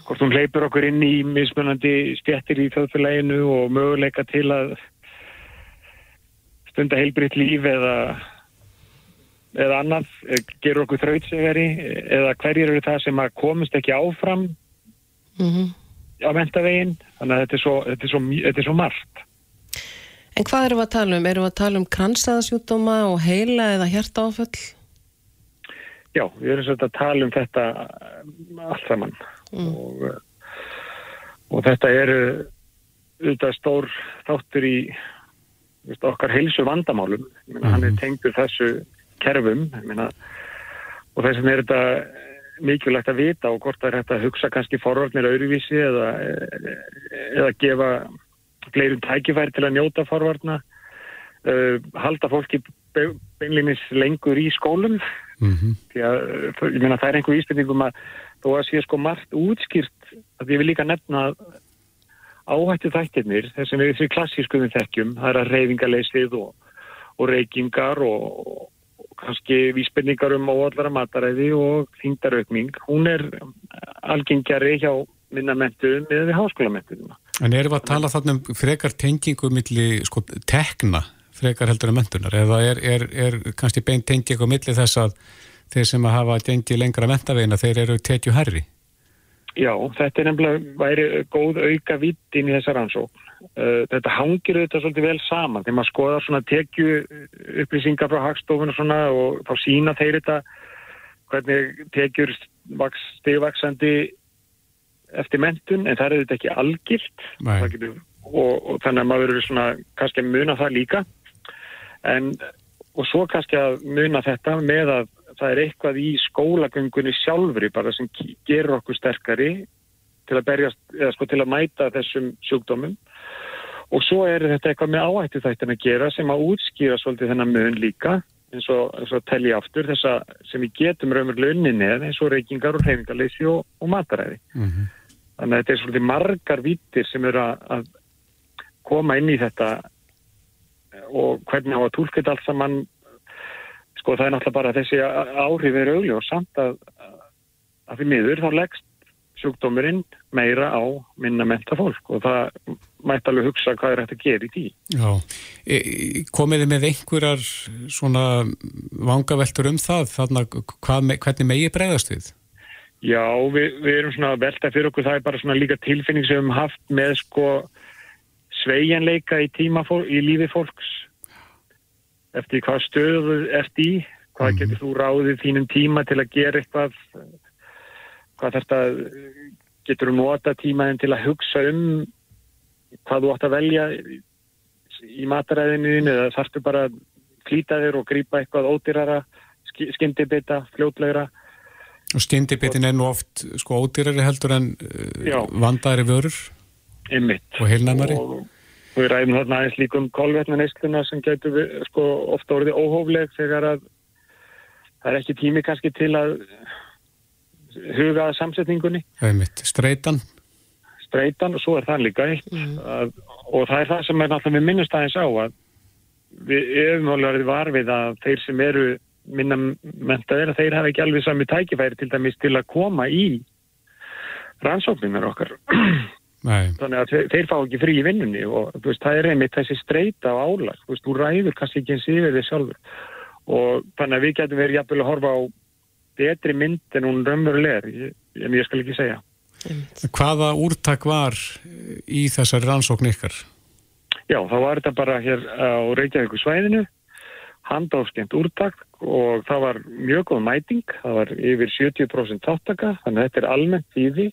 hvort hún hleypur okkur inn í mismunandi stjættir í þjóðfélaginu og möguleika til að stunda heilbriðt líf eða eða annað, eh, gerur okkur þrautsegari eða hverjir eru það sem að komist ekki áfram Mm á mentavegin þannig að þetta er svo, þetta er svo, þetta er svo margt En hvað erum við að tala um? Erum við að tala um kransæðasjúkdóma og heila eða hjartaáföll? Já, við erum svolítið að tala um þetta uh, allt saman Mm. og, og þetta eru auðvitað stór þáttur í veist, okkar heilsu vandamálum meina, hann er tengdur þessu kerfum meina, og þess vegna er þetta mikilvægt að vita og hvort það er hægt að hugsa kannski forvarnir öðruvísi eða, eða gefa fleirum tækifæri til að njóta forvarna uh, halda fólki be- beinlínis lengur í skólum Mhm. því að ég meina það er einhver íspendingum að þó að sé sko margt útskýrt að ég vil líka nefna að áhættu þættirnir þessum við því klassískum við þekkjum það er að reyfingaleysið og, og reykingar og, og kannski vísbendingar um óallara mataræði og þingdaraukning hún er algengjari hjá minna mentuðum eða við háskólamentuðum En erum við að tala þarna um frekar tengingu milli sko, tekna frekar heldur en mentunar eða er, er, er kannski beint tengingu milli þess að þeir sem að hafa gengið lengra mentavegina þeir eru tekju herri? Já, þetta er nefnilega væri góð auka vitt inn í þessa rannsókn. Uh, þetta hangir auðvitað svolítið vel saman. Þegar maður skoðar svona tekju upplýsingar frá hagstofun og svona og þá sína þeir þetta hvernig tekjur vaks, stigvaksandi eftir mentun en það er auðvitað ekki algilt. Getur, og, og þannig að maður eru svona kannski að muna það líka. En og svo kannski að muna þetta með að það er eitthvað í skólagöngunni sjálfri bara sem gerur okkur sterkari til að berjast, eða sko til að mæta þessum sjúkdómum og svo er þetta eitthvað með áhættu þættin að gera sem að útskýra svolítið þennan mun líka eins og, eins og telli aftur þessa sem við getum raumurlega unni með eins og reykingar og reyfingarleysi og, og mataræði. Mhm. Þannig að þetta er svolítið margar vítir sem eru að, að koma inn í þetta og hvernig á að tólka þetta allt saman sko það er náttúrulega bara þessi áhrif er augljós. Samt að, að því miður þá leggst sjúkdómurinn meira á minna menta fólk og það mætti alveg hugsa hvað er hægt að gera í því. Já, E- komið þið með einhverjar svona vangaveltur um það, þarna hvað, hvernig megi bregðast við? Já, við, við erum svona að velta fyrir okkur, það er bara svona líka tilfinning sem við höfum haft með sko sveigjanleika í í lífi fólks eftir hvað stöðu eftir í, hvað getur þú ráðið þínum tíma til að gera eitthvað hvað þetta getur þú nota tímaðin til að hugsa um hvað þú átt að velja í- mataræðinu eða þarftu bara að flýta þér og grípa eitthvað ódýrara skyndibita, fljótlegra Og skyndibittin er nú oft sko ódýrari heldur en uh, vandaðri vörur Einmitt. og heilnæmari. Og við ræðum þarna aðeins líka um kolvetnaneysluna sem getur við, sko, ofta orðið óhófleg þegar að það er ekki tími kannski til að huga að samsetningunni, Það er mitt, streitan. streytan og svo er það líka eitt. Að, og það er það sem er náttúrulega við minnust aðeins á að við hefum alveg verið varfið að þeir sem eru minna mentaðir að þeir hafa ekki alveg sami tækifæri til dæmis til að koma í rannsóknirnar okkar Nei, þannig að þeir, þeir fá ekki frí í vinnunni og þú veist, það er einmitt þessi streyta á álag, þú veist, þú ræður kannski ekki eins yfir þig sjálfur. Og þannig að við getum verið jafnvel að horfa á betri mynd en hún raunveruleg er, ég, en ég skal ekki segja. hvaða úrtak var í þessari rannsókn ykkar? Já, þá var þetta bara hér á Reykjavíku svæðinu, handáskend úrtak og það var mjög góð mæting, það var yfir 70% þáttaka, þannig að þetta er almennt í því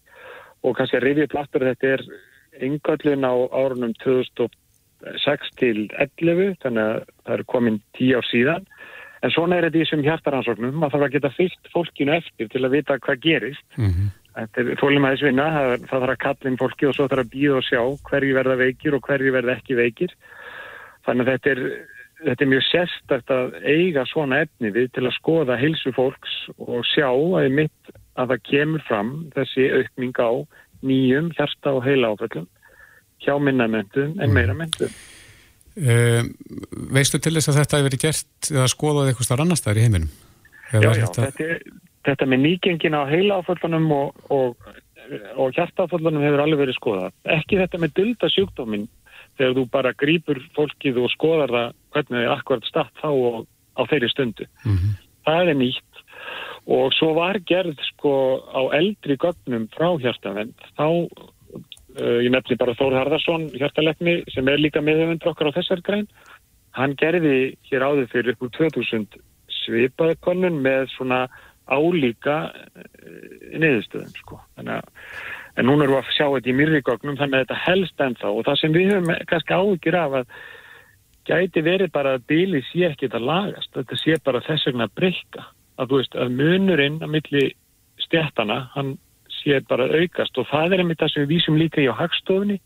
og kannski að rifja plattur þetta er yngallin á árunum 2006 til 11, þannig að það er komin 10 ár síðan. En svona er þetta í þessum hjartaransóknum, maður þarf að geta fyllt fólkinu eftir til að vita hvað gerist. Mm Þetta er þólumæðis vinna, það, það þarf að kalla inn fólki og svo þarf að býða og sjá hverju verða veikir og hverju verða ekki veikir. Þannig að þetta er, þetta er mjög sérstakt að eiga svona efni við til að skoða heilsu fólks og sjá að mitt að það kemur fram þessi aukning á nýjum hjarta og heila áföllum hjá minna mentum en meira mentum. Uh, veistu til þess að þetta hefur verið gert eða skoðað eitthvað starf annars þar í heiminum? Eða Já, er já, þetta- þetta, er, þetta með nýgengin á heila áföllunum og, og, og hjartaáföllunum hefur alveg verið skoðað. Ekki þetta með dulda sjúkdómin þegar þú bara grýpur fólkið og skoðar það hvernig þið akkurat statt þá og, á þeirri stundu. Það er nýtt og svo var gerð sko á eldri gögnum frá hjartavend þá uh, ég nefni bara Þór Harðarsson hjartalegni sem er líka meðhöfundur okkar á þessar grein. Hann gerði hér áður fyrir upp úr 2000 svipaðkonun með svona álíka uh, niðurstöðum sko. Þannig að en núna við að sjá þetta í myrri gögnum þannig að þetta helst ennþá. Og það sem við höfum kannski áhyggjur af að gæti verið bara að bíli sé ekki að lagast, þetta sé bara þess vegna breyka, að veist að munurinn að milli stjættana hann sé bara aukast og það er einmitt það sem við vísum líka í á hagstofunni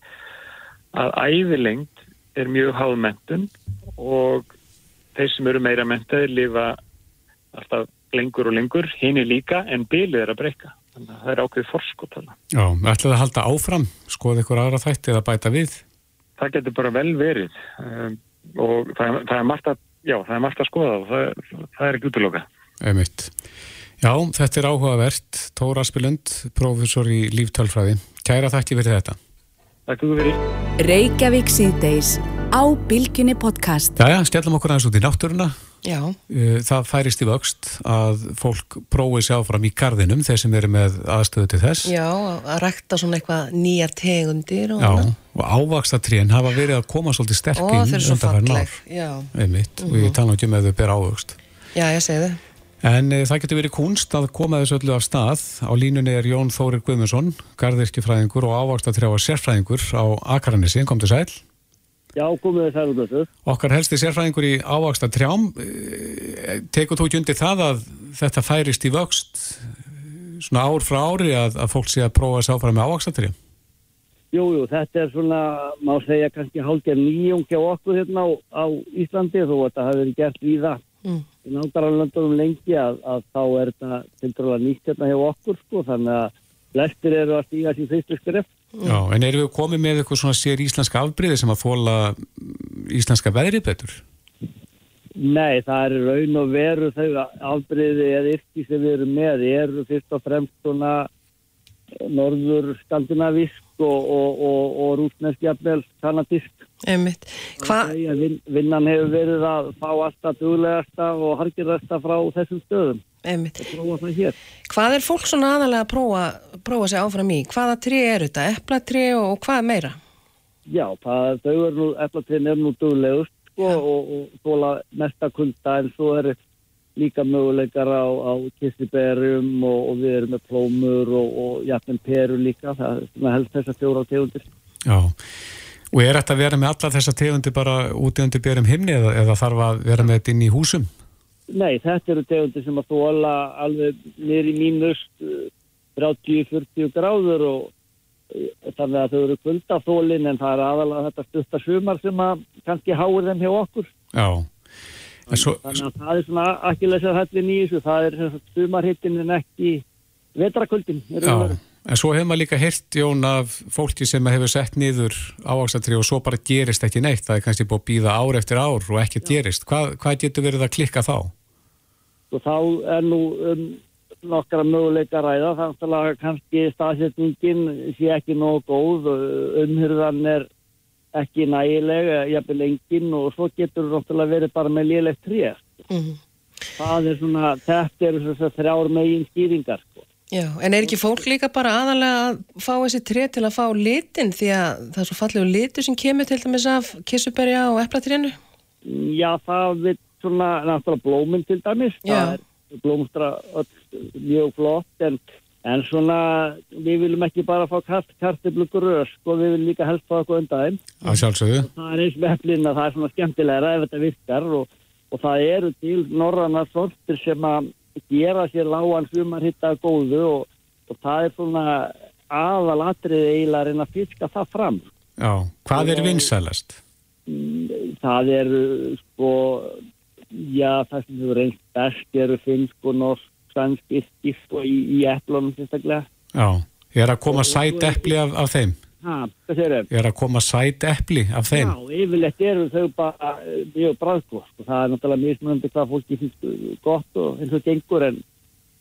að æðilengt er mjög háð mentun og þeir sem eru meira mentaðir lifa alltaf lengur og lengur, hinn er líka en bílið er að breyka, þannig að það er ákveðið forskot. Já, ætlaði að halda áfram, skoða ykkur aðra þætti eða bæta við? það getur bara vel verið um, og það, það er margt að já, það er margt að skoða og það, það er ekki útloka. Einmitt. Já, þetta er áhugavert. Tóra Aspilund, prófessor í líftölfræði. Kæra þakki fyrir þetta. Takk fyrir. Reykjavík síðdeis á Bilginni podcast. Jæja, skellum okkur aðeins út í náttúruna. Já, Uh, Það færist í vöxt að fólk prófi sig áfram í garðinum, þeir sem eru með aðstöðu til þess. já, að rækta svona eitthvað nýjar tegundir og Já, annað. og ávakstatrén hafa verið að koma svolítið sterk Ó, inn þeir eru svo undanfarin falleg, ár. já. Einmitt, og ég tala nú ekki með þau ber ávöxt. Já, ég segi þau. En e, það getur verið kunst að koma þessu öllu af stað. Á línunni er Jón Þórir Guðmundsson, garðirkifræðingur og ávaxtatrjáa sérfræðingur á Akarannesi, kom til sæl. Já, komið þið sælu blötu. Okkar helsti sérfræðingur í ávaxtatrjám, e, tekur þú ekki undir það að þetta færist í vöxt e, svona ár frá ári að, að fólk sé að prófa að sá fara með ávaxtatrjám? Jú, jú, þetta er svona, má segja kannski hálfgerð nýjung hjá okkur hérna á, á Íslandi þó að þetta hafi verið gert víða Mm. Í náttúrulega lengi að, að þá er þetta tiltrúlega nýtt hérna hjá okkur sko, þannig að flestir eru að stíga sér fyrstu skref. Já, en erum við komið með eitthvað svona sér íslenska afbríði sem að þóla íslenska veðrið betur? Nei, það er raun og veru þau afbreyði eða yrki sem við erum með eru fyrst og fremst svona norður skandinavísk og, og, og, og rúsnesk jafnvel kanadísk. Einmitt. Hva, Vin, vinnan hefur verið að fá alltaf duglegasta og harkirasta frá þessum stöðum. það. Hvað er fólk svona aðalega að prófa, prófa sig áfram í? Hvaða tré eru þetta? Eplatri og, og hvað meira? Já, það, þau eru nú, eflatinn er nú duglegust sko, og, og þóla mesta kulda en svo er líka möguleikar á, á kissiberum og, og við erum með plómur og, og jafnvel perur líka, það er helst þessar fjóra tegundir. Já, og er þetta að vera með alla þessa tegundi bara úti undir björum himni eða, eða þarf að vera með þetta inn í húsum? Nei, þetta eru tegundir sem að þóla alveg í mínust 30-40 gráður og eh, þannig að þau eru kuldaþólin en það er aðalega þetta stuttar sumar sem að kannski háir þeim hjá okkur. Já, svo, Þannig að það er svona ekki lesað hættin í þessu, það er sumarhittin en ekki í og já. En svo hefur maður líka heyrt Jón af fólki sem hefur sett niður ávaxtatri og svo bara gerist ekki neitt, það er kannski búið að býða ár eftir ár og ekkert gerist. Hvað, hvað getur verið að klikka þá? Og þá er nú um nokkra möguleika að ræða, þannig að kannski staðsetningin sé ekki nógu góð, umhyrðan er ekki nægileg, jafnvel engin og svo getur þú náttúrulega verið bara með lélegt tré. Mm. Það er svona, þetta eru þess að þrjár megin skýringar. Sko. Já, en er ekki fólk líka bara aðalega að fá þessi tré til að fá litin því að það er svo fallegu litur sem kemur til dæmis af kissuberja og eplatrénu? Já, það vil svona, náttúrulega blóminn til dæmis, Já. það er blómstra öll mjög flott en, en svona, við viljum ekki bara fá kart, kartiblugur rösk og við viljum líka helst fá eitthvað undan þeim. Það er eins með eflin að það er svona skemmtilegra ef þetta virkar og, og það eru til norrannar sortir sem að gera sér lágan sumarhitta góðu og, og það er svona aðalatrið eiginlega að reyna að fiska það fram. Já, hvað er vinsælast? Það eru sko, já það sem hefur reynst best eru finnsk og norsk, svensk, yrkist og í, í eplunum sérstaklega. Já, er að koma sæt epli af, af þeim. Er að koma sæt epli af þeim? Já, yfirleitt eru þau bara mjög bræðgóð. Sko. Það er náttúrulega mismunandi hvað fólki finnst gott og eins og gengur en,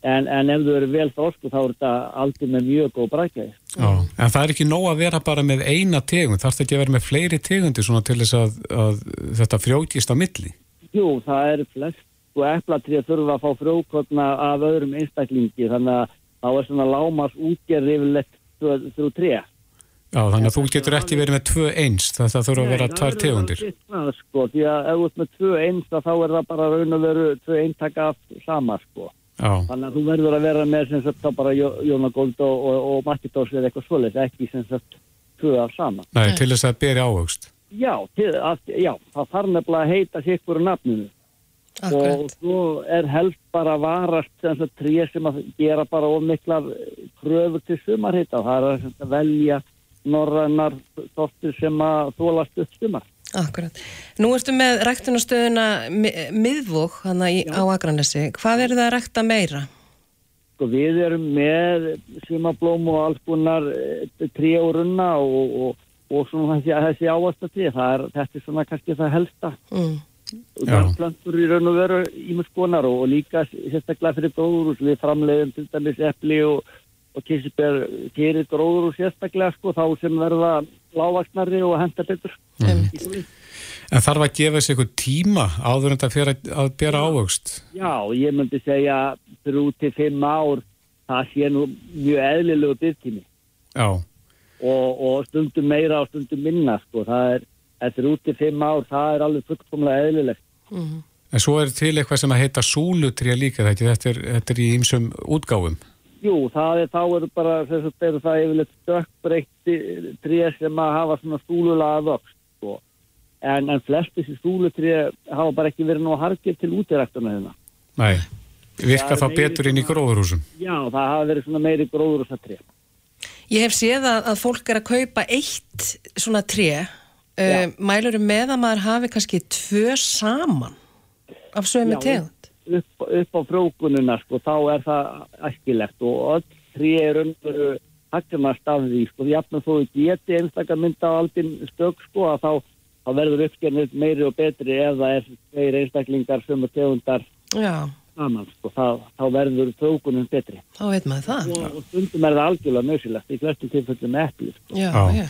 en, en ef þau eru vel þrósku þá er þetta aldrei með mjög góð bræðgæði. Já, en það er ekki nóg að vera bara með eina tegund, þarf þetta ekki að vera með fleiri tegundi svona til þess að, að þetta frjókist á milli? Jú, það eru flest og eplatrið þurfa að fá frjókotna af öðrum einstaklingi þannig að þá er svona lámas útgerð yfirleitt þrjú treð. Já, þannig að þú getur ekki verið með tvö eins, það þurfa að vera tvær tegundir. Það, sko, því að ef þú ert með tvö eins þá er það bara raun og veru tvö eintaka af sama sko. Já. Þannig að þú verður að vera með sem sagt þá bara Jónagóld og, og, og Mattitós eða eitthvað svoleiðs, ekki sem sagt tvö af sama. Nei, til þess að byrja ávöxt. Já, til, að, já, það þarf nefnilega að heita sér hverju nafninu. Akkurat. Og svo er helst bara varast sem sagt tré sem að gera bara ómikla kröfur til sumarhita. Það er að velja norrænar sortir sem að þólast upp sumar. Akkurat. Nú ertu með ræktunastöðuna miðvók hann á Akranesi. Hvað er það að rækta meira? Sko við erum með sumablóm og alls konar trí og runna og, og, og svona þessi, þessi ávastatri. Þetta er svona kannski það helsta. Mm. Garðplantur í raun og veru ímur skonar og, líka sérstaklega fyrir gróður við framleiðum til dæmis epli og, og kísibér gerir gróður og sérstaklega sko þá sem verða lágvaksnari og henda betur mm. En þarf að gefa sér eitthvað tíma áður en þetta fyrir að bera ávöxt? Já, ég myndi segja þrjú til fimm ár það sé nú mjög eðlilegu byrkini Já og, og stundum meira og stundum minna sko, það er út í fimm ár, það er alveg fullkomlega eðlilegt. Mm. En svo er til eitthvað sem að heita súlutrija líka þetta, þetta er, þetta er í ýmsum útgáfum. Jú, það er, þá eru bara, þess að það er það yfirleitt stökkbreytti trija sem að hafa svona súlulaða vöxt, sko. En, en flest þessi súlutrija hafa bara ekki verið nú harkið til útiræktuna hérna. Nei, virka þá betur inn í gróðurhúsum. Já, það hafa verið svona meiri gróðurhúsatrija. Ég hef séð að, að fólk er að kaupa eitt svona trija Uh, mælur með að maður hafi kannski tvö saman af sömu tegund upp, upp á frókununa sko, þá er það æskilegt og öll trí er umveru hakkjumast af því sko, jafnum þó ekki geti einstakar mynda á aldinn stök sko að þá, þá verður uppskernið meiri og betri ef það er meiri einstaklingar sömu tegundar Já. saman sko, þá, þá verður frókunum betri þá veit maður það og, og stundum er það algjörlega nöðsilegt í flestum tilfellum epli sko. Já, já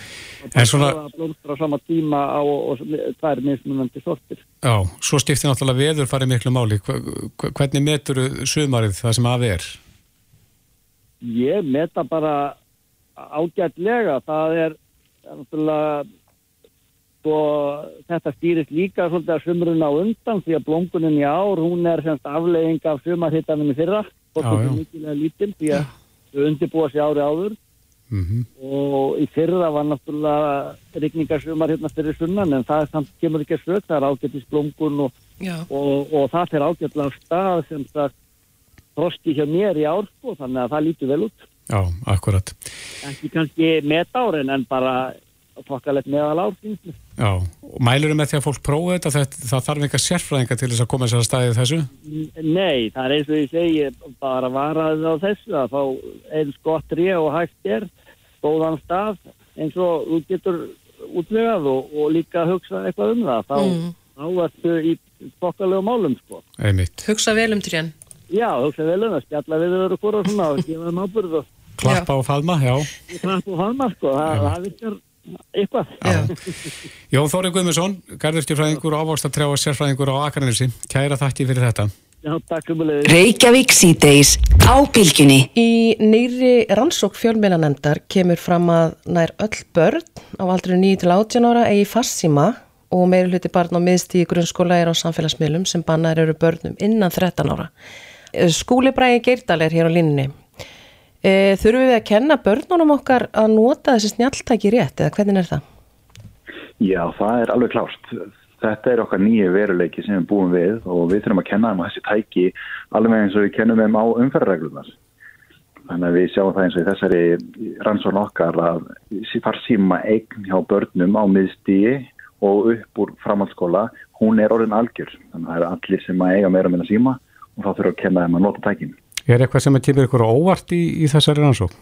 En svona... Það blómstra á sama tíma á og það er mismunandi sortir. Já, svo stiftir náttúrulega veður farið miklu máli. Hvernig metur sumarið það sem að er? Ég meta bara ágætlega. Það er náttúrulega sko, þetta stýrist líka svolítið að sumrun á undan því að blóngunin í ár, hún er semst aflegging af sumarhittanum í fyrra og þetta er mikilvægt lítinn því að þau undirbúa sér ári áður Mm -hmm. og í fyrra var náttúrulega rigningarsumar hérna fyrir sunnan en það samt kemur ekki að sög, það er ágættist blómgun og, og, og það er ágættlega á stað sem það frosti hjá mér í ársko þannig að það lítur vel út. Já, akkurat. Ekki kannski metárin en bara þokkalegt meðal ár Já, og mælurum með því að fólk prófa þetta? Það, það þarf einhver sérfræðinga til þess að koma þessar staðið þessu? Nei, það er eins og ég segi bara varaðið á þessu að fá eins gott rið og hægt er góðan stað eins og þú getur útvegað og, og líka hugsa eitthvað um það. Þá, mm. þá ertu í þokkalegu málum sko. Einmitt. Hugsa vel um trén. Já, hugsa vel um það, spjalla við þau eru hvora og svona og gefa þeim ábyrðu Klappa og falma, já. Klappa og falma, sko, það, það virkar eitthvað. Jón Þóri Guðmundsson, garðurstjórfræðingur og ávákstatrjá og sérfræðingur á Akarnirsi Kæra þakki fyrir þetta Já, takk um að Reykjavík síðdeis á bylginni Í nýri rannsók fjölmeilanendar kemur fram að nær öll börn á aldrei 9-18 ára eigi farsíma og meiri hluti barn á miðstíði grunnskóla er á samfélagsmiðlum sem bannar eru börnum innan 13 ára. Skúli Bræði Geirdal er hér á línni e, Þurfum við að kenna börnunum okkar að nota þessi snjáltæki rétt eða hvernig er það? Já, það er alveg klárt þetta er okkar nýju veruleiki sem við búum við og við þurfum að kenna þeim á þessi tæki alveg eins og við kennum þeim á umferðarreglunar. Þannig að við sjáum það eins og í þessari rannsón okkar að farsíma eign hjá börnum á miðstíi og upp úr framhaldsskóla, hún er orðin algjör. Þannig að það er allir sem að eiga meira meina síma og þá þurfum við að kenna þeim að nota tækinu. Er eitthvað sem að kemur ykkur óvart í, í þessari rannsók?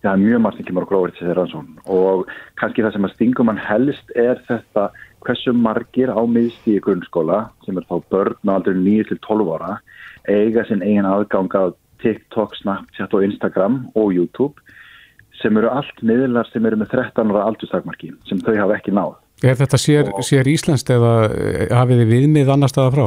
það er mjög margt sem kemur á gróður til þeirra rannsón og kannski það sem að stingum hann helst er þetta hversu margir á miðstíði grunnskóla sem er þá börn á aldrei 9-12 ára eiga sinn eigin aðgang á TikTok, Snapchat og Instagram og YouTube sem eru allt miðlar sem eru með 13 ára aldurstakmarki sem þau hafa ekki náð. Er þetta sér, sér íslenskt eða eh, hafið þið viðmið annar staða frá?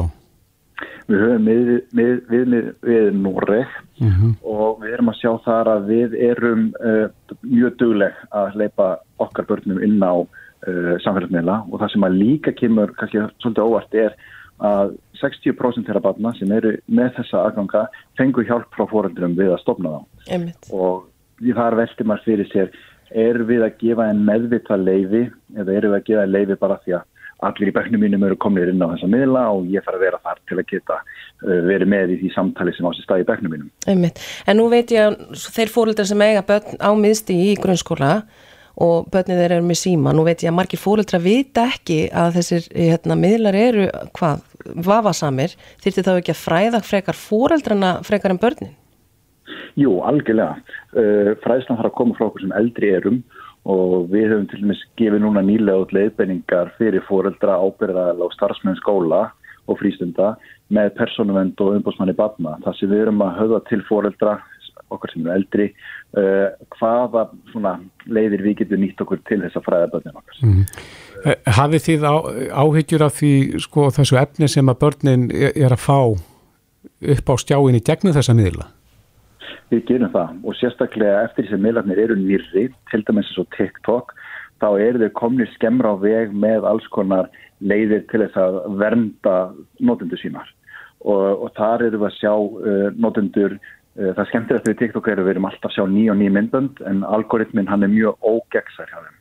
Við höfum við, við, við, við Noreg Mm -hmm. og við erum að sjá þar að við erum uh, mjög dugleg að leipa okkar börnum inn á uh, samfélagsmiðla og það sem að líka kemur kannski svolítið óvart er að 60% þeirra barna sem eru með þessa aðganga fengur hjálp frá fóröldurum við að stopna þá Einmitt. og þar velti maður fyrir sér er við að gefa en meðvita leifi eða eru við að gefa en leifi bara því að allir í bekknum mínum eru komnir inn á þessa miðla og ég fara að vera þar til að geta uh, verið með í því samtali sem á sér stað í bekknum mínum. Einmitt. En nú veit ég að þeir fóreldrar sem eiga börn á miðsti í grunnskóla og börnið þeir eru með síma, nú veit ég að margir fóreldrar vita ekki að þessir hérna, miðlar eru hvað, vafasamir, þyrti þá ekki að fræða frekar fóreldrana frekar en börnin? Jú, algjörlega. Uh, fræðslan þarf að koma frá okkur sem eldri erum og við höfum til dæmis gefið núna nýlega út leiðbenningar fyrir fóreldra ábyrðaðal á starfsmenn skóla og frístunda með persónuvend og umbótsmanni barna. Það sem við erum að höfða til fóreldra, okkar sem eru eldri, uh, hvaða svona, leiðir við getum nýtt okkur til þess að fræða börnin okkar. Mm. Hafið þið á, áhyggjur af því sko, þessu efni sem að börnin er, er að fá upp á stjáin í gegnum þessa miðla? Við gerum það og sérstaklega eftir því sem miðlarnir eru nýrri, til dæmis eins og TikTok, þá eru þau komnir skemmra á veg með alls konar leiðir til þess að vernda notendur sínar og, og þar eru við að sjá uh, notendur, uh, það skemmtir að þau TikTok eru við erum alltaf að sjá ný og ný myndbönd en algoritmin hann er mjög ógegsar hjá þeim.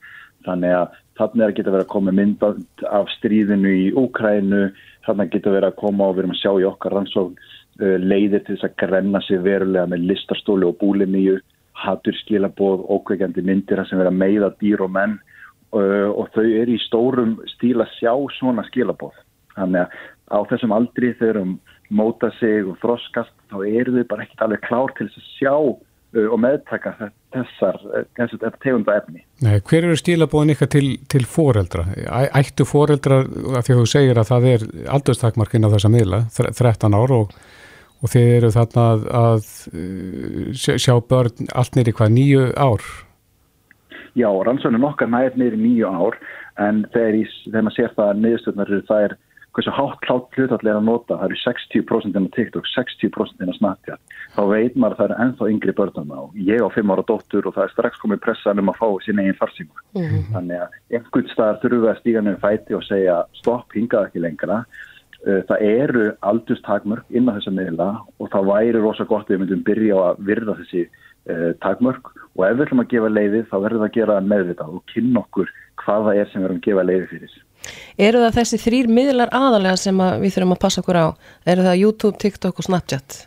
Þannig að þannig er að geta verið að koma myndbönd af stríðinu í Úkrænu, þannig að geta verið að koma og við erum að sjá í okkar rannsókn uh, leiðir til þess að grenna sig verulega með listastóli og búlimíu, hattur skilabóð, ókveikjandi myndir sem verið að meiða dýr og menn uh, og þau eru í stórum stíl að sjá svona skilabóð. Þannig að á þessum aldri þegar um móta sig og þroskast þá eru þau bara ekkert alveg klár til þess að sjá uh, og meðtaka þessar, þessar tegunda efni. Nei, hver eru stílabóðin ykkar til, til foreldra? Æ, ættu foreldra, af því að þú segir að það er aldurstakmarkinn á þessa miðla, 13 ár og, og þið eru þarna að, að sjá börn allt nýri hvað, nýju ár? Já, rannsóknin okkar nær nýri nýju ár en þegar, í, þegar maður sér það að niðurstöðnar eru það er hversu hátt hlátt hlutallega að nota, það eru 60% en á TikTok, 60% en á Snapchat. Þá veit maður að það eru ennþá yngri börnum og ég á 5 ára dóttur og það er strax komið pressan um að fá sín eigin farsingu mm -hmm. þannig að einhvern staðar þurfum við að stíga nefnir fæti og segja stopp, hingað ekki lengra. Það eru aldurstakmörk inn á þessa miðla og það væri rosa gott við myndum byrja á að virða þessi uh, takmörk. Og ef við ætlum að gefa leiði þá verðum við að gera meðvitað og kynna okkur hvað það er sem við erum að gefa leiði fyrir Eru það þessi þrýr miðlar aðalega sem að við þurfum að passa okkur á? Eru það YouTube, TikTok og Snapchat?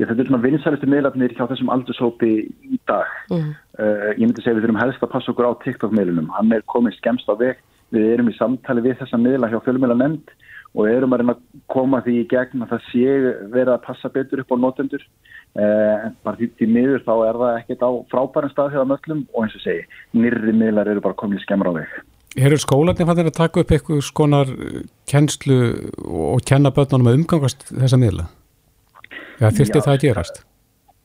Já, þetta er svona vinsælistu miðlarnir hjá þessum aldurshópi í dag. Mm. Uh, ég myndi segja við þurfum helst að passa okkur á TikTok-miðlunum. Hann er komið skemst á veg. Við erum í samtali við þessa miðla hjá fjölmiðla nefnd og erum að reyna að koma því í gegn að það sé verið að passa betur upp á notendur. Uh, en bara því, því miður þá er það ekkert á frábærum stað hjá möllum og eins og segi, nýrri miðlar eru bara komið skemmra á veg. Eru skólanir fannir að taka upp eitthvað skonar kennslu og kenna börnunum að umgangast þessa miðla? Já, þyrfti það að gerast?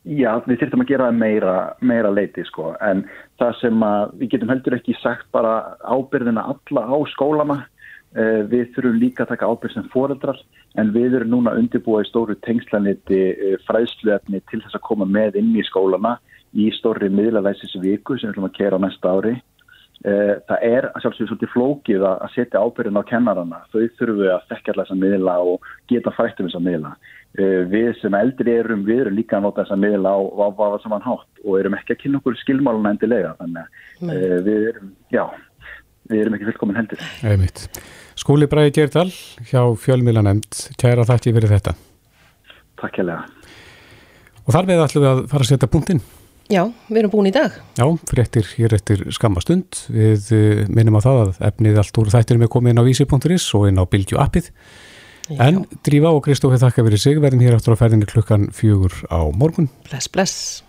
Já, við þyrftum að gera meira, meira leiti sko, en það sem að við getum heldur ekki sagt bara ábyrðina alla á skólana, uh, við þurfum líka að taka ábyrð sem foreldrar, en við erum núna undirbúið í stóru tengslaniti uh, fræðsluefni til þess að koma með inn í skólana í stóri miðlalæsis viku sem við ætlum að kera á næsta ári. Það er sjálfsögur svolítið flókið að setja ábyrðin á kennarana. Þau þurfum við að þekkja alltaf þessa miðla og geta frættum þessa miðla. Við sem eldri erum, við erum líka að nota þessa miðla á hvað saman hátt og erum ekki að kynna okkur skilmáluna endilega. Þannig að við erum, já, við erum ekki fullkomin hendur. Einmitt. Skúli Bræði Gerdal hjá Fjölmíla nefnd. Kæra þætti fyrir þetta. Takk hérlega. Og þar með ætlum við að fara að setja punktinn. Já, við erum búin í dag. Já, fréttir hér eftir skamma stund. Við minnum á það að efnið allt úr þættinum er komið inn á vísi.is og inn á Bildju appið. Já. En Drífa og Kristófi þakka fyrir sig. Verðum hér aftur á ferðinni klukkan fjögur á morgun. Bless, bless.